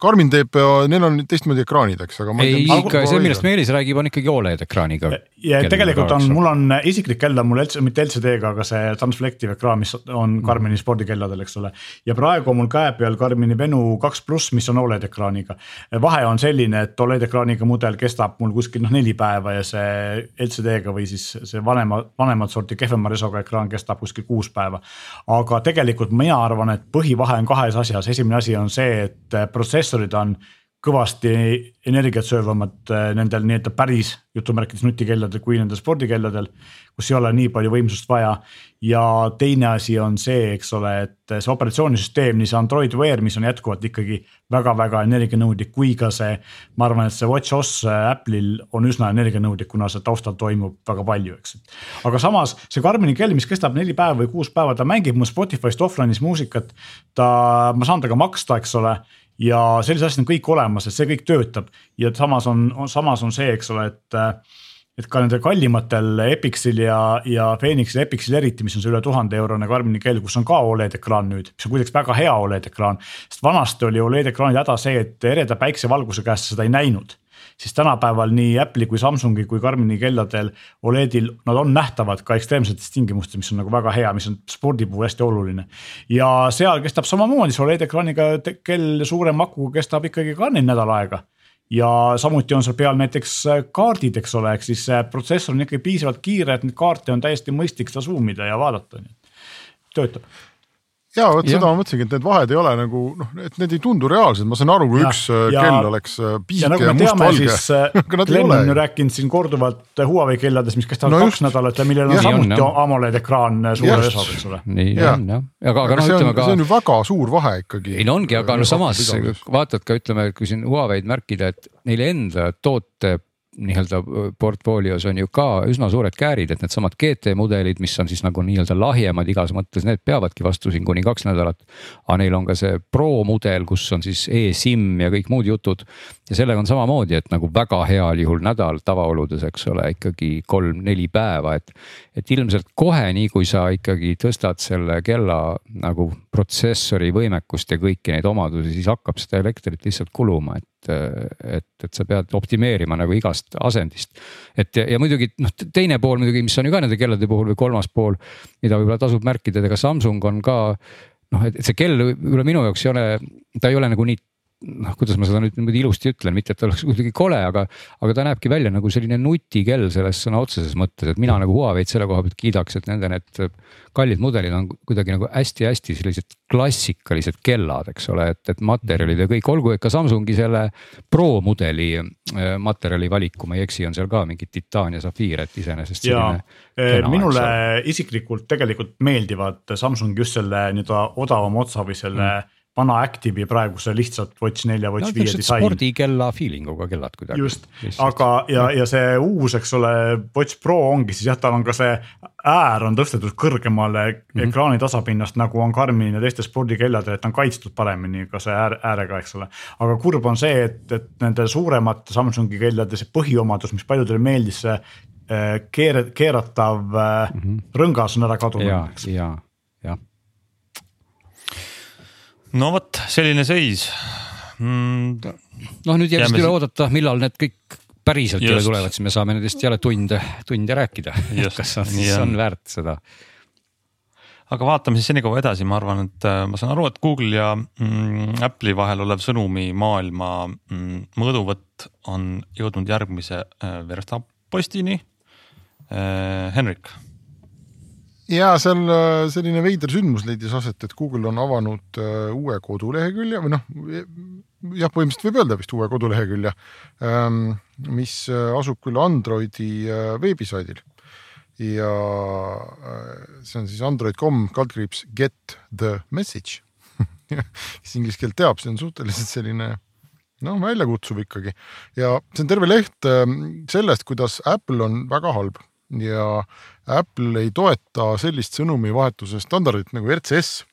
Karmin teeb, neil on teistmoodi ekraanid, eks, aga ma ei, ikka see, millest Meelis räägib, on ikkagi Oled ekraaniga. ja tegelikult on, mul on isiklik kell on mul LC, mitte LCD-ga, aga see Transflective ekraan, mis on Karmini spordikelladel, eks ole. ja praegu on mul käe peal Karmini Venu kaks pluss, mis on Oled ekraaniga. vahe on selline, et Oled ekraaniga mudel kestab mul kuskil noh neli päeva ja see LCD-ga või siis see vanema, vanemat sorti kehvema resoga ekraan kestab kuskil kuus päeva. aga tegelikult mina arvan, et põhivahe on kahes asjas, esimene asi on see, et protsessorid on kõvasti energiat söövamad äh, nendel nii-öelda päris jutumärkides nutikelladel kui nendel spordikelladel, kus ei ole nii palju võimsust vaja. ja teine asi on see, eks ole, et see operatsioonisüsteem, nii see Android Wear, mis on jätkuvalt ikkagi väga-väga energianõudlik, kui ka see. ma arvan, et see Watch OS Apple'il on üsna energianõudlik, kuna see taustal toimub väga palju, eks. aga samas see Karmini kell, mis kestab neli päeva või kuus päeva, ta mängib mu Spotify'st offline'is muusikat. ta, ma saan temaga maksta, eks ole ja sellised asjad on kõik olemas, et see kõik töötab ja samas on, samas on see, eks ole, et et ka nendel kallimatel Epixil ja, ja Phoenixil, Epixil eriti, mis on see üle tuhande eurone Karmini kell, kus on ka Oled ekraan nüüd, mis on kuidagi väga hea Oled ekraan. sest vanasti oli Oled ekraanide häda see, et ereda päiksevalguse käest seda ei näinud siis tänapäeval nii Apple'i kui Samsungi kui Karmini kelladel Oledil, nad on nähtavad ka ekstreemsetes tingimustes, mis on nagu väga hea, mis on spordi puhul hästi oluline. ja seal kestab samamoodi, see Oled ekraaniga kell suurem aku kestab ikkagi ka neil nädal aega ja samuti on seal peal näiteks kaardid, eks ole, ehk siis protsessor on ikkagi piisavalt kiire, et neid kaarte on täiesti mõistlik seda zoom ida ja vaadata, nii et töötab ja vot seda ma mõtlesingi, et need vahed ei ole nagu noh, et need ei tundu reaalsed, ma saan aru, kui Ja, üks äh, ja- kell oleks äh, ja nagu ja, ja mustvalge siis äh, Glen on ju rääkinud siin korduvalt Huawei kellades, mis kestavad No kaks nädalat ja millel on Jah. samuti On. AMOLED ekraan suure Just. resoga, eks ole. nii Jaa. on jah, aga, aga noh, see on, ütleme ka. see on ju väga suur vahe ikkagi. ei no ongi, aga no samas vaatad ka ütleme, kui siin Huawei'd märkida, et neil enda toote nii-öelda portfoolios on ju ka üsna suured käärid, et needsamad GT mudelid, mis on siis nagu nii-öelda lahjemad igas mõttes, need peavadki vastu siin kuni kaks nädalat. aga neil on ka see Pro mudel, kus on siis e-SIM ja kõik muud jutud. ja sellega on samamoodi, et nagu väga heal juhul nädal tavaoludes, eks ole, ikkagi kolm-neli päeva, et. et ilmselt kohe, nii kui sa ikkagi tõstad selle kella nagu protsessori võimekust ja kõiki neid omadusi, siis hakkab seda elektrit lihtsalt kuluma, et et, et sa pead optimeerima nagu igast asendist. et ja, ja muidugi noh, teine pool muidugi, mis on ju ka nende kellade puhul või kolmas pool, mida võib-olla tasub märkida, et ega Samsung on ka noh, et et see kell võib-olla minu jaoks ei ole, ta ei ole nagu nii noh, kuidas ma seda nüüd niimoodi ilusti ütlen, mitte et ta oleks kuidagi kole, aga, aga ta näebki välja nagu selline nutikell selles sõna otseses mõttes, et mina nagu Huawei'd selle koha pealt kiidaks, et nende need kallid mudelid on kuidagi nagu hästi-hästi sellised klassikalised kellad, eks ole, et, et materjalid ja kõik, olgu, et ka Samsungi selle Pro mudeli äh, materjali valik, kui ma ei eksi, on seal ka mingi titaan ja safiir, et iseenesest ja selline. eh, kena, minule isiklikult tegelikult meeldivad Samsungi just selle nii-öelda odavama otsa või selle mm. Vana Active'i praeguse lihtsalt Watch nelja, Watch no, viie niisugused disain. spordikella feeling uga kellad kuidagi. just, aga ja, ja see uus, eks ole, Watch Pro ongi siis jah, tal on ka see äär on tõstetud kõrgemale mm. -hmm. ekraani tasapinnast, nagu on Karmin ja teistel spordikelladel, et ta on kaitstud paremini ka see äär, äärega, eks ole. aga kurb on see, et, et nende suuremate Samsungi kellade see põhiomadus, mis paljudele meeldis, see eh, keer-, keeratav mm. -hmm. rõngas on ära ja kadunud, eks, ja, jah. No vot, selline seis mm,. noh, nüüd jääb vist üle oodata, millal need kõik päriselt üle Just. tulevad, siis me saame nendest jälle tunde, tunde rääkida. Kas on, siis on. on väärt seda? aga vaatame siis senikaua edasi, ma arvan, et äh, ma saan aru, et Google ja mm, Apple'i vahel olev sõnumimaailma mm, mõõduvõtt on jõudnud järgmise äh, verstapostini äh,. Henrik, ja seal äh, selline veider sündmus leidis aset, et Google on avanud äh, uue kodulehekülje või noh, jah, põhimõtteliselt võib öelda vist uue kodulehekülje, mis äh, asub küll Androidi veebisaidil. Ja see on siis android.com kaldkriips get the message. Kes inglise keelt teab, see on suhteliselt selline noh, väljakutsuv ikkagi. Ja see on terve leht äh, sellest, kuidas Apple on väga halb ja Apple ei toeta sellist sõnumivahetuse standardit nagu RCS.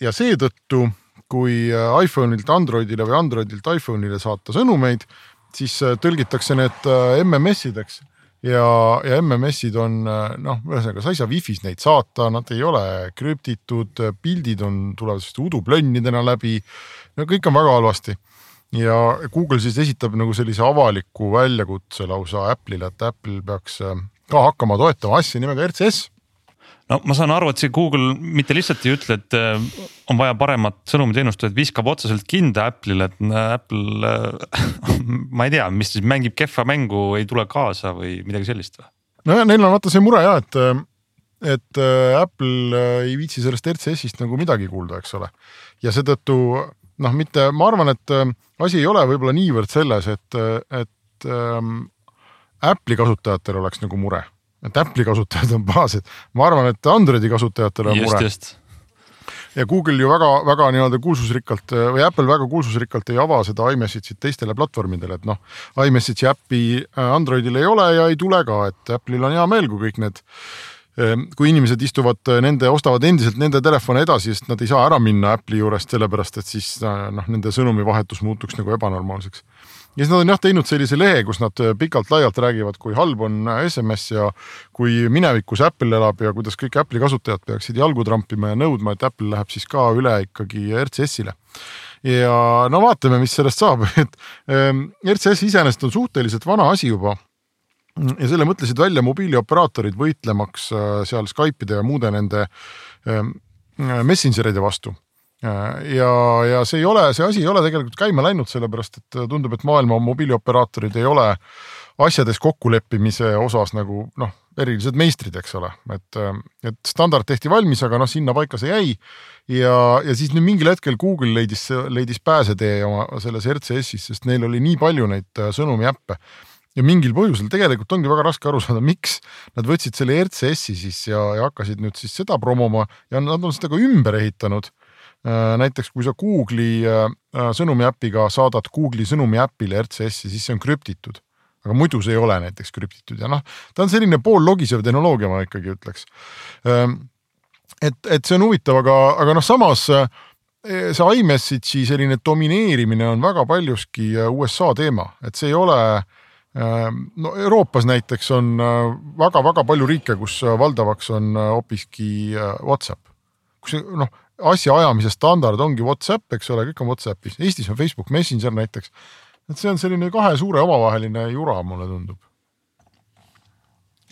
ja seetõttu, kui iPhone'ilt Androidile või Androidilt iPhone'ile saata sõnumeid, siis tõlgitakse need MMS-ideks ja, ja MMS-id on noh, ühesõnaga sa ei saa wifi's neid saata, nad ei ole krüptitud, pildid on, tulevad uduplönnidena läbi. no kõik on väga halvasti ja Google siis esitab nagu sellise avaliku väljakutse lausa Apple'ile, et Apple peaks ka hakkama toetama asja nimega RCS no ma saan aru, et see Google mitte lihtsalt ei ütle, et äh, on vaja paremat sõnumiteenust, vaid viskab otseselt kinda Apple'ile, et äh, Apple äh, ma ei tea, mis siis mängib kehva mängu, ei tule kaasa või midagi sellist või? nojah, neil on vaata see mure ja et, et Apple ei viitsi sellest RCS-ist nagu midagi kuulda, eks ole. ja seetõttu noh, mitte, ma arvan, et asi ei ole võib-olla niivõrd selles, et, et ähm, Apple'i kasutajatel oleks nagu mure. Et Apple'i kasutajad on pahased, ma arvan, et Androidi kasutajatel on just, mure. ja Google ju väga-väga nii-öelda kuulsusrikkalt või Apple väga kuulsusrikkalt ei ava seda iMessage'it teistele platvormidele, et noh, iMessage'i äppi äh, Androidil ei ole ja ei tule ka, et Apple'il on hea meel, kui kõik need ähm, kui inimesed istuvad äh, nende, ostavad endiselt nende telefone edasi, sest nad ei saa ära minna Apple'i juurest, sellepärast et siis äh, noh, nende sõnumivahetus muutuks nagu ebanormaalseks ja siis nad on jah teinud sellise lehe, kus nad äh, pikalt-laialt räägivad, kui halb on SMS ja kui minevikus Apple elab ja kuidas kõik Apple'i kasutajad peaksid jalgu trampima ja nõudma, et Apple läheb siis ka üle ikkagi RCS-ile ja no vaatame, mis sellest saab, et ähm, RCS iseenesest on suhteliselt vana asi juba. Ja selle mõtlesid välja mobiilioperaatorid võitlemaks äh, seal Skype'ide ja muude nende ähm, messenger'ide vastu. Ja, ja see ei ole, see asi ei ole tegelikult käima läinud, sellepärast et tundub, et maailma mobiilioperaatorid ei ole asjades kokkuleppimise osas nagu noh, erilised meistrid, eks ole, et, et standard tehti valmis, aga noh, sinnapaika see jäi. ja, ja siis nüüd mingil hetkel Google leidis, leidis pääsetee oma selles RCS-is, sest neil oli nii palju neid sõnumiäppe ja mingil põhjusel tegelikult ongi väga raske aru saada, miks nad võtsid selle RCS-i siis ja, ja hakkasid nüüd siis seda promoma ja nad on seda ka ümber ehitanud Äh, näiteks kui sa Google'i äh, äh, sõnumiäpiga saadad Google'i sõnumiäpile RCS-i, siis see on krüptitud. aga muidu see ei ole näiteks krüptitud ja noh, ta on selline poollogisev tehnoloogia, ma ikkagi ütleks. Ähm, et, et see on huvitav, aga, aga noh, samas see iMessage'i selline domineerimine on väga paljuski USA teema, et see ei ole ähm, no Euroopas näiteks on väga-väga palju riike, kus valdavaks on hoopiski Whatsapp. kus noh, asjaajamise standard ongi Whatsapp, eks ole, kõik on Whatsappis, Eestis on Facebook Messenger näiteks. et see on selline kahe suure omavaheline jura, mulle tundub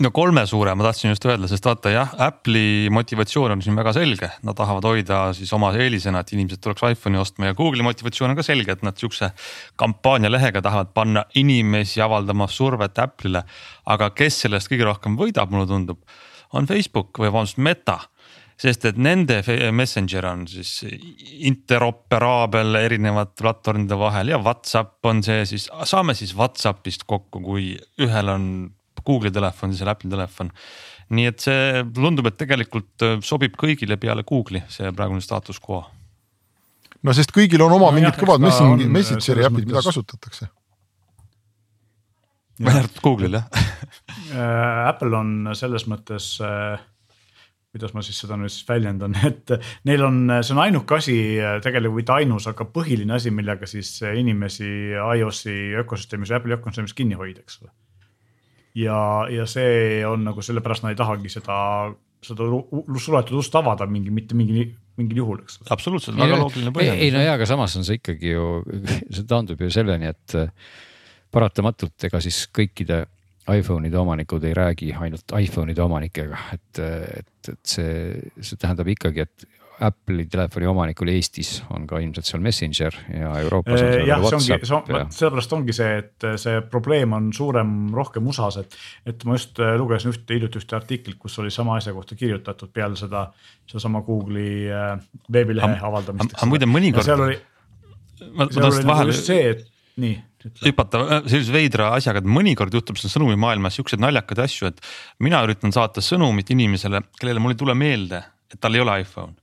no kolme suure ma tahtsin just öelda, sest vaata jah, Apple'i motivatsioon on siin väga selge, nad tahavad hoida siis oma eelisena, et inimesed tuleks iPhone'i ostma ja Google'i motivatsioon on ka selge, et nad siukse kampaanialehega tahavad panna inimesi avaldama survet Apple'ile. aga kes sellest kõige rohkem võidab, mulle tundub, on Facebook või vabandust, Meta sest et nende messenger on siis interoperaabel erinevate platvormide vahel ja Whatsapp on see siis, saame siis Whatsappist kokku, kui ühel on Google'i telefon, teisel Apple'i telefon. nii et see tundub, et tegelikult sobib kõigile peale Google'i see praegune status quo. no sest kõigil on oma no, mingid jah, kõvad messengeri, messengeri äpid, mida kasutatakse. välja arvatud Google'il jah äh, Apple on selles mõttes äh, kuidas ma siis seda nüüd siis väljendan, et neil on, see on ainuke asi, tegelikult mitte ainus, aga põhiline asi, millega siis inimesi iOS-i ökosüsteemis, Apple'i ökosüsteemis kinni hoida, eks ole. Ja, ja see on nagu sellepärast nad ei tahagi seda, seda suletud ust avada mingi, mitte mingi, mingil juhul, eks. absoluutselt, väga loogiline põhjendus. ei no jaa, aga samas on see ikkagi ju, see taandub ju selleni, et paratamatult ega siis kõikide iPhone'ide omanikud ei räägi ainult iPhone'ide omanikega, et, et, et see, see tähendab ikkagi, et Apple'i telefoni omanikul Eestis on ka ilmselt seal Messenger ja Euroopas on seal jah, WhatsApp. see ongi, sellepärast ongi see, et see probleem on suurem, rohkem USA-s, et, et ma just äh, lugesin ühte hiljuti ühte artiklit, kus oli sama asja kohta kirjutatud peale seda, sedasama Google'i äh, veebilehe avaldamist. aga muide mõnikord. seal oli, seal oli nagu just see, et nii hüpata äh, sellise veidra asjaga, et mõnikord juhtub seal sõnumimaailmas siukseid naljakaid asju, et mina üritan saata sõnumit inimesele, kellele mul ei tule meelde, et tal ei ole iPhone.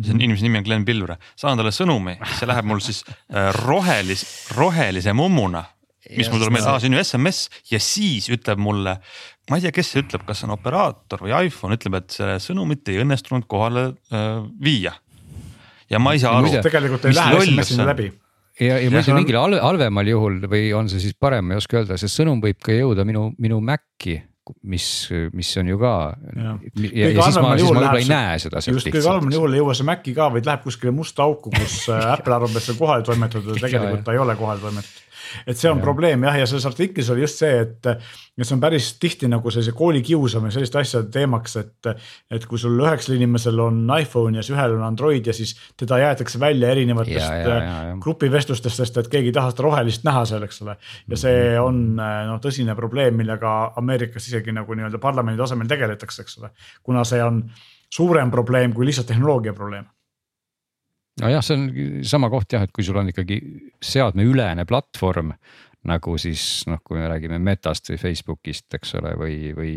See on inimese nimi on Glen Pilvre, saan talle sõnumi, see läheb mul siis äh, rohelis, rohelise mummuna mis mul tuleb meelde, aa see on ju SMS ja siis ütleb mulle, ma ei tea, kes see ütleb, kas see on operaator või iPhone ütleb, et see sõnumit ei õnnestunud kohale äh, viia. ja ma ei saa aru. tegelikult ei lähe SMS-ini läbi ja, ja muidu mingil halve- halvemal juhul või on see siis parem, ma ei oska öelda, see sõnum võib ka jõuda minu, minu Maci, mis, mis on ju ka. Ja, Kõige ja siis ma, siis ma võib-olla ei näe seda just kõige halvemal juhul ei jõua see Maci ka, vaid läheb kuskile musta auku, kus äh, Apple arvab, et see on kohale toimetatud ja tegelikult ta ei ole kohale toimetatud. Et see on ja. probleem jah, ja selles artiklis oli just see, et ja see on päris tihti nagu sellise kooli kiusamine, selliste asjade teemaks, et. et kui sul üheksal inimesel on iPhone ja siis ühel on Android ja siis teda jäetakse välja erinevatest grupivestlustest, sest et keegi ei taha seda rohelist näha seal, eks ole. ja see on noh, tõsine probleem, millega Ameerikas isegi nagu nii-öelda parlamendi tasemel tegeletakse, eks ole. kuna see on suurem probleem kui lihtsalt tehnoloogia probleem nojah, see on sama koht jah, et kui sul on ikkagi seadmeülene platvorm nagu siis noh, kui me räägime Metast või Facebookist, eks ole, või, või.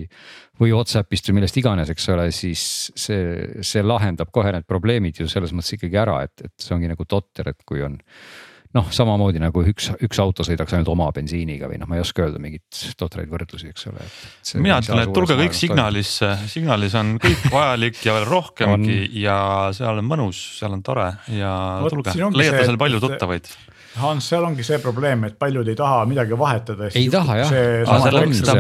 või Whatsappist või millest iganes, eks ole, siis see, see lahendab kohe need probleemid ju selles mõttes ikkagi ära, et, et see ongi nagu totter, et kui on. Noh, samamoodi nagu üks, üks auto sõidaks ainult oma bensiiniga või noh, ma ei oska öelda mingeid totraid võrdlusi, eks ole. mina ütlen, et tulge kõik Signalisse, Signalis on kõik vajalik ja veel rohkemgi on... ja seal on mõnus, seal on tore ja Vot tulge, leiate seal palju et- tuttavaid. Hans, seal ongi see probleem, et paljud ei taha midagi vahetada. Ei taha, jah.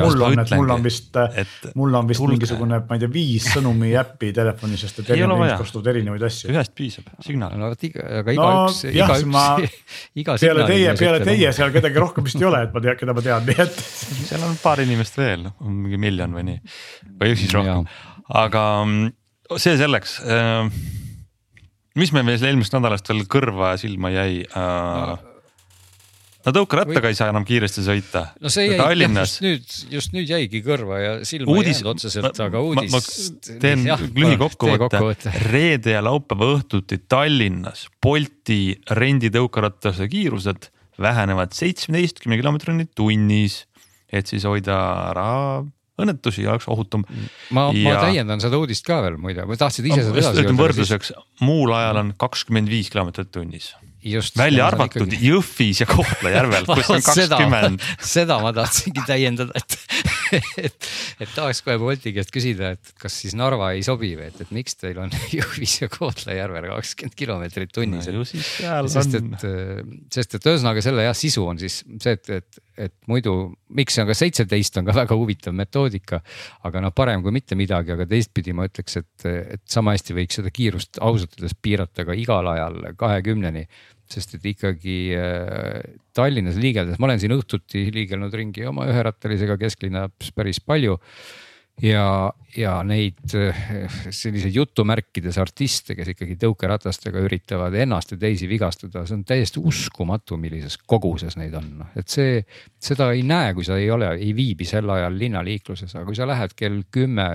mul on, et mul on vist, et mul on vist tulge. mingisugune, ma ei tea, viis sõnumi äppi telefonis, sest et erinevad inimesed kasutavad erinevaid asju. ühest piisab, Signal. no vot iga, aga No igaüks jah, igaüks ma- iga peale teie, peale teie seal kedagi rohkem vist ei ole, et ma tean, keda ma tean, nii et. seal on paar inimest veel, mingi miljon või nii või siis rohkem, aga mm, see selleks. mis meil veel eelmisest nädalast veel kõrva ja silma jäi uh, no tõukerattaga ei saa enam kiiresti sõita. no see jäi Tallinnas just nüüd, just nüüd jäigi kõrva ja silma uudis, ei jäänud otseselt, aga uudis. ma teen lühikokkuvõtte, reede ja laupäeva õhtuti Tallinnas Bolti renditõukeratase kiirused vähenevad seitsmeteistkümne kilomeetrini tunnis. et siis hoida ära õnnetusi ja oleks ohutum. ma, ma ja- täiendan seda uudist ka veel muide, või tahtsid ise seda edasi öelda? võrdluseks, muul ajal on kakskümmend viis kilomeetrit tunnis, just. välja arvatud ikkagi... Jõhvis ja Kohtla-Järvel, kus on kakskümmend. seda ma tahtsingi täiendada, et, et, et tahaks kohe Bolti käest küsida, et kas siis Narva ei sobi või et, et miks teil on Jõhvis ja Kohtla-Järvel kakskümmend kilomeetrit tunnis seal sest et, sest et ühesõnaga selle jah sisu on siis see, et, et, et muidu miks see on ka seitseteist on ka väga huvitav metoodika. aga noh, parem kui mitte midagi, aga teistpidi ma ütleks, et, et sama hästi võiks seda kiirust ausalt öeldes piirata ka igal ajal kahekümneni. sest et ikkagi äh, Tallinnas liigeldes, ma olen siin õhtuti liigelnud ringi oma üherattalisega kesklinnas päris palju ja, ja neid eh, selliseid jutumärkides artiste, kes ikkagi tõukeratastega üritavad ennast ja teisi vigastada, see on täiesti uskumatu, millises koguses neid on, noh, et see. seda ei näe, kui sa ei ole, ei viibi sel ajal linnaliikluses, aga kui sa lähed kell kümme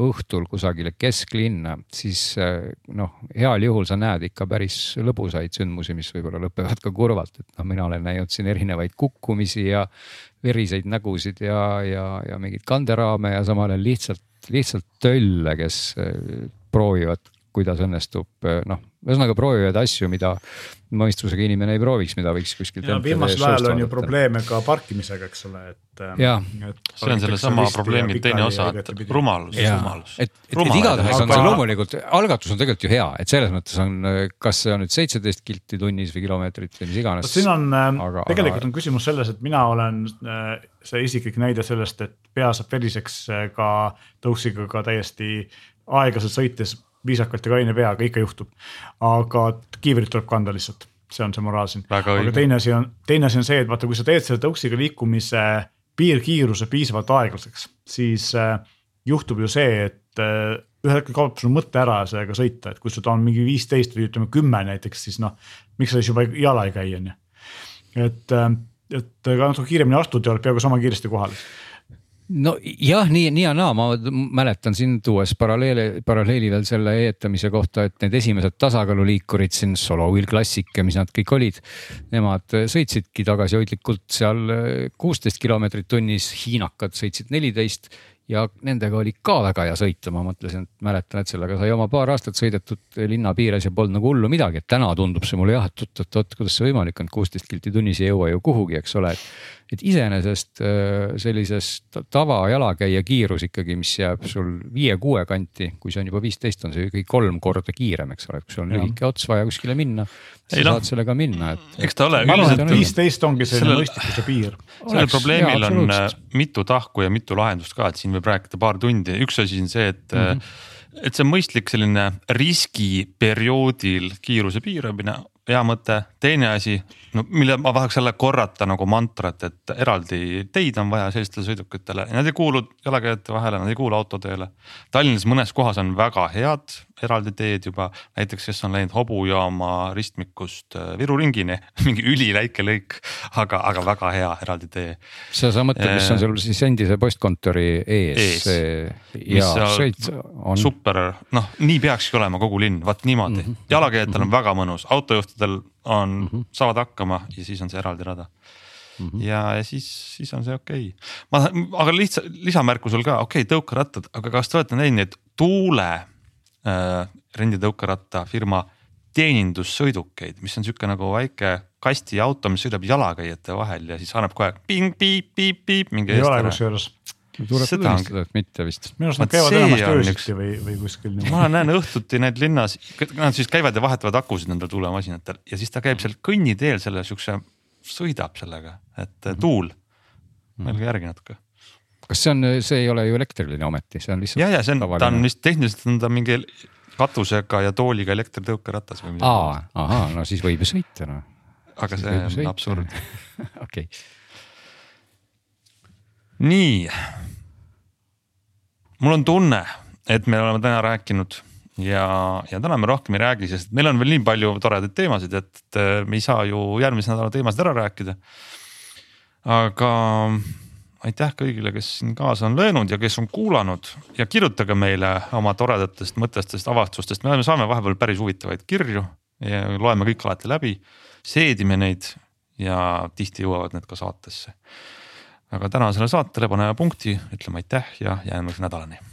õhtul kusagile kesklinna, siis eh, noh, heal juhul sa näed ikka päris lõbusaid sündmusi, mis võib-olla lõpevad ka kurvalt, et noh, mina olen näinud siin erinevaid kukkumisi ja veriseid nägusid ja, ja, ja mingeid kanderaame ja samal ajal lihtsalt, lihtsalt tölle, kes eh, proovivad, kuidas õnnestub eh, noh, ühesõnaga proovivad asju, mida mõistusega inimene ei prooviks, mida võiks kuskilt. ja viimasel ajal on ju probleeme ka parkimisega, eks ole, et. Jaa. see on sellesama probleemi teine osa, et rumalus, rumalus. et, et, et igatahes on see loomulikult, algatus on tegelikult ju hea, et selles mõttes on, kas see on nüüd seitseteist kilti tunnis või kilomeetrit või mis iganes. siin on aga, tegelikult aga... on küsimus selles, et mina olen äh, see isiklik näide sellest, et pea saab veriseks äh, ka tõuksiga ka täiesti aeglaselt sõites viisakalt ja kaine peaga ikka juhtub. aga kiivrit tuleb kanda lihtsalt, see on see moraal siin. aga teine asi on, teine asi on see, et vaata, kui sa teed selle tõuksiga liikumise piirkiiruse piisavalt aeglaseks, siis äh, juhtub ju see, et äh, ühel hetkel kaotab sul mõte ära sellega sõita, et kui sul ta on mingi viisteist või ütleme kümme näiteks, siis noh, miks sa siis juba jala ei käi, on ju. et, et ka natuke kiiremini astud ja oled peaaegu sama kiiresti kohal no jah, nii, nii ja naa, ma mäletan siin tuues paralleeli, paralleeli veel selle eetamise kohta, et need esimesed tasakaaluliikurid siin Solo Wheel Classic ja mis nad kõik olid. Nemad sõitsidki tagasihoidlikult seal kuusteist kilomeetrit tunnis, hiinakad sõitsid neliteist ja nendega oli ka väga hea sõita, ma mõtlesin, et mäletan, et sellega sai oma paar aastat sõidetud linna piires ja polnud nagu hullu midagi, et täna tundub see mulle jah, et oot-oot-oot, kuidas see võimalik on, kuusteist kilti tunnis ei jõua ju kuhugi, eks ole. et iseenesest äh, sellisest tavajalakäija kiirus ikkagi, mis jääb sul viie-kuue kanti, kui see on juba viisteist, on see ikkagi kolm korda kiirem, eks ole, kui sul on lühike ots vaja kuskile minna. sa ei, no, saad sellega minna, et. eks ta ole. ma arvan, et viisteist ongi selline mõistlikkuse piir. sellel probleemil on äh, mitu tahku ja mitu lahendust ka, et siin võib rääkida paar tundi, üks asi on see, et mm. -hmm et see on mõistlik selline riskiperioodil kiiruse piiramine hea mõte, teine asi, no mille ma tahaks jälle korrata nagu mantrat, et eraldi teid on vaja sellistele sõidukitele nad ei kuulu jalakäijate vahele, nad ei kuulu autoteele. Tallinnas mõnes kohas on väga head eraldi teed juba, näiteks kes on läinud hobujaama ristmikust äh, Viru ringini, mingi üliväike lõik, aga, aga väga hea eraldi tee. sa, sa mõtled, mis on äh, sul siis endise postkontori ees, ees.? ja sõit on. super, noh, nii peakski olema kogu linn, vaat niimoodi mm -hmm. jalakäijatel on mm -hmm. väga mõnus, autojuhtidel on mm, -hmm. saavad hakkama ja siis on see eraldi rada Mm -hmm. ja, ja siis, siis on see okei okay.. ma, aga lihtsa lisamärkusel ka, okei okay,, tõukerattad, aga kas te olete näinud neid tuule renditõukerattafirma teenindussõidukeid, mis on sihuke nagu väike kastiauto, mis sõidab jalakäijate vahel ja siis annab aeg ping-piip-piip-piip mingi. ei ole kusjuures tuleb tunnistada, et mitte vist. minu arust nad käivad enamasti öösiti või, või kuskil. ma näen õhtuti need linnas, nad siis käivad ja vahetavad akusid nendel tuulemasinatel ja siis ta käib seal kõnniteel selle siukse, sõidab sellega, et mm -hmm. tuul, mõelge järgi natuke kas see on, see ei ole ju elektriline ometi, see on lihtsalt. ja, ja see on, ta on vist tehniliselt on ta mingi katusega ja tooliga elektritõukeratas või midagi. aa, ahaa, no siis võib ju sõita noh. aga see on absurd okei. nii. mul on tunne, et me oleme täna rääkinud ja, ja täna me rohkem ei räägi, sest meil on veel nii palju toredaid teemasid, et me ei saa ju järgmise nädala teemasid ära rääkida. aga aitäh kõigile, kes siin kaasa on löönud ja kes on kuulanud. Ja kirjutage meile oma toredatest mõtetest, avastustest, me saame vahepeal päris huvitavaid kirju ja loeme kõik alati läbi, seedime neid ja tihti jõuavad need ka saatesse. aga tänasele saatele paneme punkti, ütleme aitäh ja järgmise nädalani